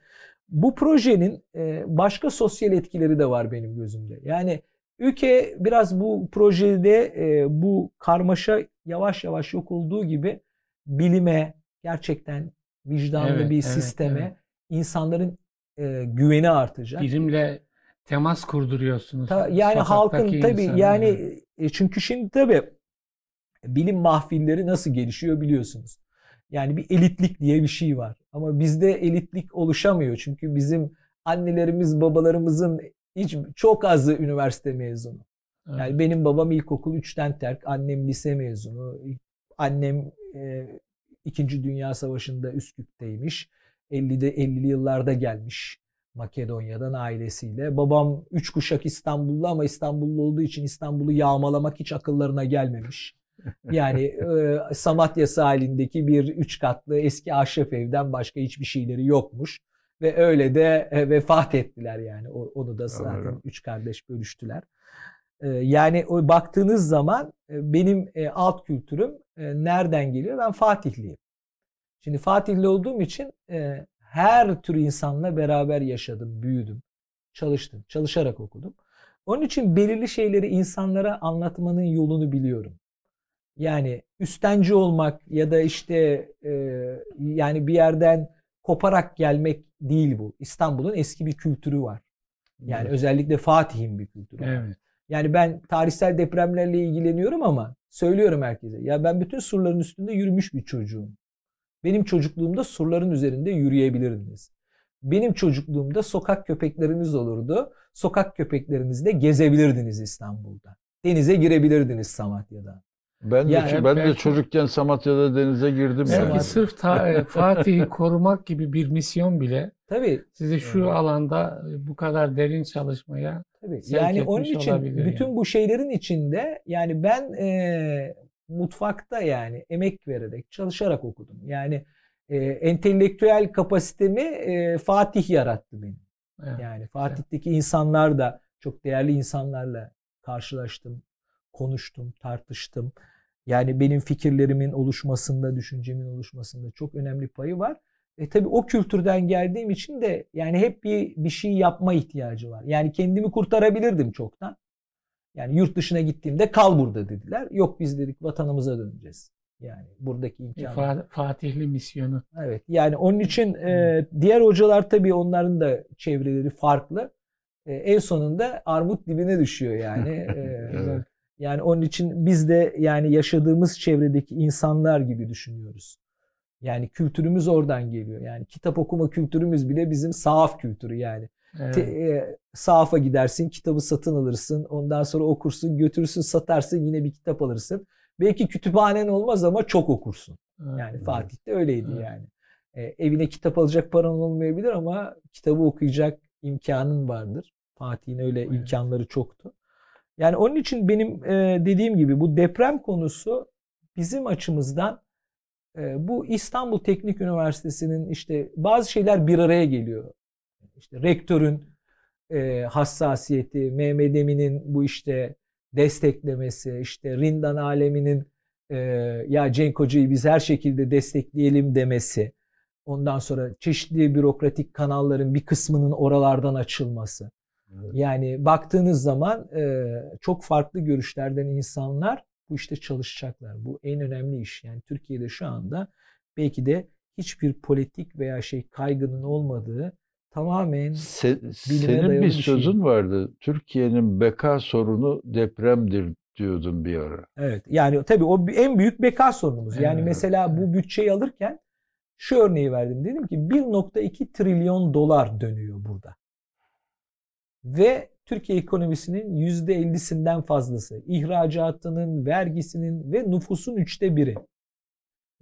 bu projenin e, başka sosyal etkileri de var benim gözümde. Yani ülke biraz bu projede e, bu karmaşa yavaş yavaş yok olduğu gibi bilime gerçekten vicdanlı Evet, bir evet, sisteme evet. insanların e, güveni artacak. Bilimle temas kurduruyorsunuz. Ta- yani halkın tabii insanı. yani e, çünkü şimdi tabii bilim mahfilleri nasıl gelişiyor biliyorsunuz. Yani bir elitlik diye bir şey var. Ama bizde elitlik oluşamıyor. Çünkü bizim annelerimiz, babalarımızın hiç çok azı üniversite mezunu. Evet. Yani benim babam ilkokul 3'ten terk, annem lise mezunu. Annem e, 2. Dünya Savaşı'nda Üsküp'teymiş. 50'de 50'li yıllarda gelmiş Makedonya'dan ailesiyle. Babam 3 kuşak İstanbullu ama İstanbullu olduğu için İstanbul'u yağmalamak hiç akıllarına gelmemiş. *laughs* Yani e, Samatya sahilindeki bir üç katlı eski ahşap evden başka hiçbir şeyleri yokmuş. Ve öyle de e, vefat ettiler yani. O, onu da zaten Doğru. üç kardeş bölüştüler. E, yani o baktığınız zaman e, benim e, alt kültürüm e, nereden geliyor? Ben Fatihliyim. Şimdi Fatihli olduğum için e, her tür insanla beraber yaşadım, büyüdüm, çalıştım, çalışarak okudum. Onun için belirli şeyleri insanlara anlatmanın yolunu biliyorum. Yani üstenci olmak ya da işte e, yani bir yerden koparak gelmek değil bu. İstanbul'un eski bir kültürü var. Yani özellikle Fatih'in bir kültürü var. Evet. Yani ben tarihsel depremlerle ilgileniyorum ama söylüyorum herkese. Ya ben bütün surların üstünde yürümüş bir çocuğum. Benim çocukluğumda surların üzerinde yürüyebilirdiniz. Benim çocukluğumda sokak köpekleriniz olurdu. Sokak köpeklerinizle gezebilirdiniz İstanbul'da. Denize girebilirdiniz Samatya'da. Ben de, Yani ben de belki- çocukken Samatya'da denize girdim Belki yani. sırf ta- *laughs* e, Fatih'i korumak gibi bir misyon bile Tabii sizi şu Evet. alanda e, bu kadar derin çalışmaya Tabii. Yani onun için bütün yani. bu şeylerin içinde yani ben e, mutfakta yani emek vererek çalışarak okudum. Yani e, entelektüel kapasitemi e, Fatih yarattı benim. Evet. Yani Fatih'teki insanlar da çok değerli insanlarla karşılaştım, konuştum, tartıştım. Yani benim fikirlerimin oluşmasında, düşüncemin oluşmasında çok önemli payı var. E tabii o kültürden geldiğim için de yani hep bir bir şey yapma ihtiyacı var. Yani kendimi kurtarabilirdim çoktan. Yani yurt dışına gittiğimde kal burada dediler. Yok biz dedik vatanımıza döneceğiz. Yani buradaki imkanlar. Fa- Fatihli misyonu. Evet yani onun için e, diğer hocalar tabii onların da çevreleri farklı. E, en sonunda armut dibine düşüyor yani. *laughs* E, Evet. Yani onun için biz de yani yaşadığımız çevredeki insanlar gibi düşünüyoruz. Yani kültürümüz oradan geliyor. Yani kitap okuma kültürümüz bile bizim sahaf kültürü yani. Evet. Te- e, sahafa gidersin, kitabı satın alırsın, ondan sonra okursun, götürürsün, satarsın, yine bir kitap alırsın. Belki kütüphanen olmaz ama çok okursun. Yani Evet. Fatih'te öyleydi Evet. yani. E, evine kitap alacak paran olmayabilir ama kitabı okuyacak imkanın vardır. Fatih'in öyle Evet. imkanları çoktu. Yani onun için benim e, dediğim gibi bu deprem konusu bizim açımızdan e, bu İstanbul Teknik Üniversitesi'nin işte bazı şeyler bir araya geliyor. İşte rektörün e, hassasiyeti, Mehmet Emin'in bu işte desteklemesi, işte Rindan Alemi'nin e, ya Cenk Hoca'yı biz her şekilde destekleyelim demesi. Ondan sonra çeşitli bürokratik kanalların bir kısmının oralardan açılması. Evet. Yani baktığınız zaman e, çok farklı görüşlerden insanlar bu işte çalışacaklar. Bu en önemli iş. Yani Türkiye'de şu anda belki de hiçbir politik veya şey kaygının olmadığı tamamen Se- senin bir şey. sözün vardı. Türkiye'nin beka sorunu depremdir diyordun bir ara. Evet. Yani tabii o en büyük beka sorunumuz. Yani Evet, mesela bu bütçeyi alırken şu örneği verdim. Dedim ki 1.2 trilyon dolar dönüyor burada. Ve Türkiye ekonomisinin %50'sinden fazlası. ihracatının, vergisinin ve nüfusun üçte biri.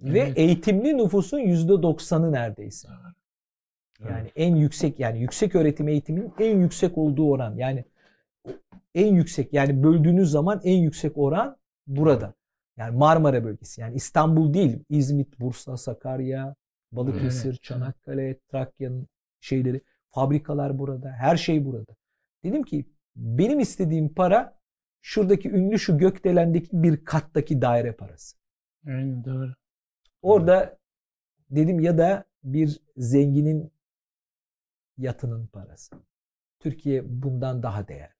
Ve Evet. eğitimli nüfusun %90'ı neredeyse. Yani en yüksek yani yüksek öğretim eğitiminin en yüksek olduğu oran. Yani en yüksek yani böldüğünüz zaman en yüksek oran burada. Yani Marmara bölgesi. Yani İstanbul değil. İzmit, Bursa, Sakarya, Balıkesir, Evet, Çanakkale, Trakya'nın şeyleri, fabrikalar burada. Her şey burada. Dedim ki benim istediğim para şuradaki ünlü şu gökdelendeki bir kattaki daire parası. Aynen doğru. Orada dedim ya da bir zenginin yatının parası. Türkiye bundan daha değerli.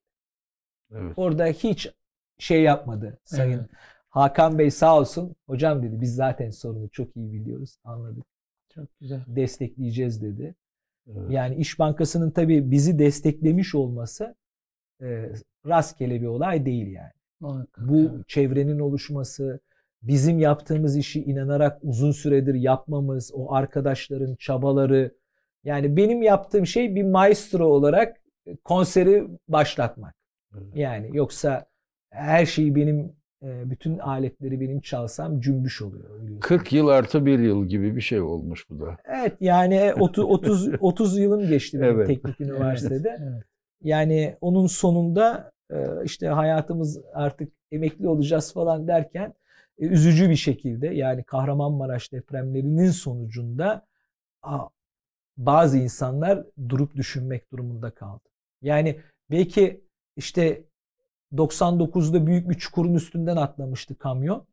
Evet. Orada hiç şey yapmadı Sayın Evet, Hakan Bey sağ olsun. Hocam dedi biz zaten sorunu çok iyi biliyoruz. Anladık. çok güzel. Destekleyeceğiz dedi. evet. Yani İş Bankası'nın tabii bizi desteklemiş olması e, rastgele bir olay değil yani. Muhakkak, Bu evet. çevrenin oluşması, bizim yaptığımız işi inanarak uzun süredir yapmamız, o arkadaşların çabaları. Yani benim yaptığım şey bir maestro olarak konseri başlatmak. Yani yoksa her şeyi benim e, bütün aletleri benim çalsam cümbüş oluyor. biliyorsun. 40 yıl artı bir yıl gibi bir şey olmuş bu da. Evet yani 30 30 30 yılım geçti benim Evet. teknik üniversitede. Evet. Yani onun sonunda e, işte hayatımız artık emekli olacağız falan derken e, üzücü bir şekilde yani Kahramanmaraş depremlerinin sonucunda bazı insanlar durup düşünmek durumunda kaldı. Yani belki işte 99'da büyük bir çukurun üstünden atlamıştı kamyon.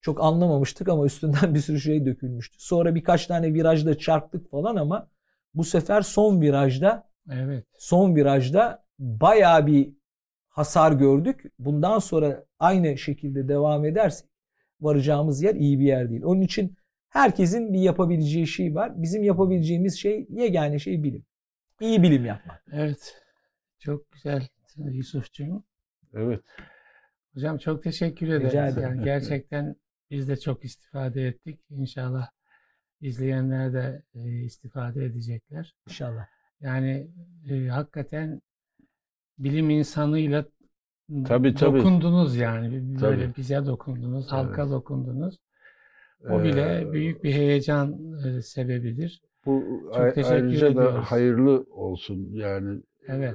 Çok anlamamıştık ama üstünden *laughs* bir sürü şey dökülmüştü. Sonra birkaç tane virajda çarptık falan ama bu sefer son virajda Evet. son virajda bayağı bir hasar gördük. Bundan sonra aynı şekilde devam edersek varacağımız yer iyi bir yer değil. Onun için herkesin bir yapabileceği şey var. Bizim yapabileceğimiz şey yegane şey bilim. İyi bilim yapmak. Evet. Çok güzel Yusufcuğum. Evet. Hocam çok teşekkür ederiz. ederim. Yani gerçekten biz de çok istifade ettik. İnşallah izleyenler de e, istifade edecekler. İnşallah. Yani e, hakikaten bilim insanıyla Tabii, tabii. dokundunuz yani. Böyle Tabii. bize dokundunuz, halka Evet. dokundunuz. O bile Ee, büyük bir heyecan e, sebebidir. Bu Çok teşekkür ayrıca da ediyoruz. hayırlı olsun yani Evet.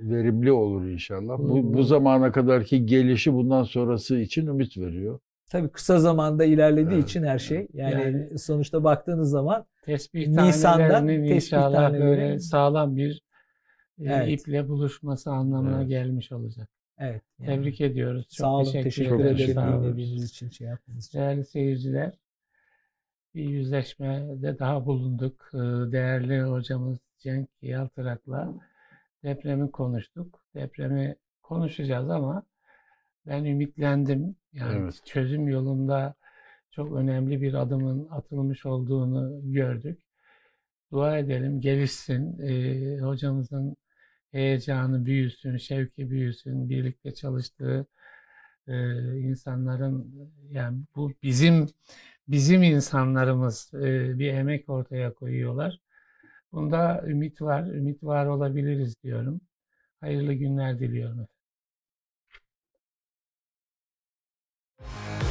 verimli olur inşallah. Bu, Bu- bu zamana kadarki gelişi bundan sonrası için ümit veriyor. Tabii kısa zamanda ilerlediği Evet, için her şey. Yani, Yani- sonuçta baktığınız zaman Tesbih Nisan'dan tesbih inşallah böyle sağlam bir Evet. iple buluşması anlamına Evet. gelmiş olacak. Evet. yani Tebrik ediyoruz. Çok Sağ olun. teşekkür, Teşekkür, ederiz. dinlediğiniz için, şey yaptığınız için. Değerli seyirciler, bir yüzleşmede daha bulunduk. Ee, Değerli hocamız Cenk Yaltırak'la depremi konuştuk. Depremi konuşacağız ama ben ümitlendim. Yani Evet. çözüm yolunda çok önemli bir adımın atılmış olduğunu gördük. Dua edelim, gelişsin. Ee, hocamızın heyecanı büyüsün, şevki büyüsün, birlikte çalıştığı e, insanların yani bu bizim bizim insanlarımız e, bir emek ortaya koyuyorlar. Bunda ümit var, ümit var olabiliriz diyorum. Hayırlı günler diliyorum. efendim.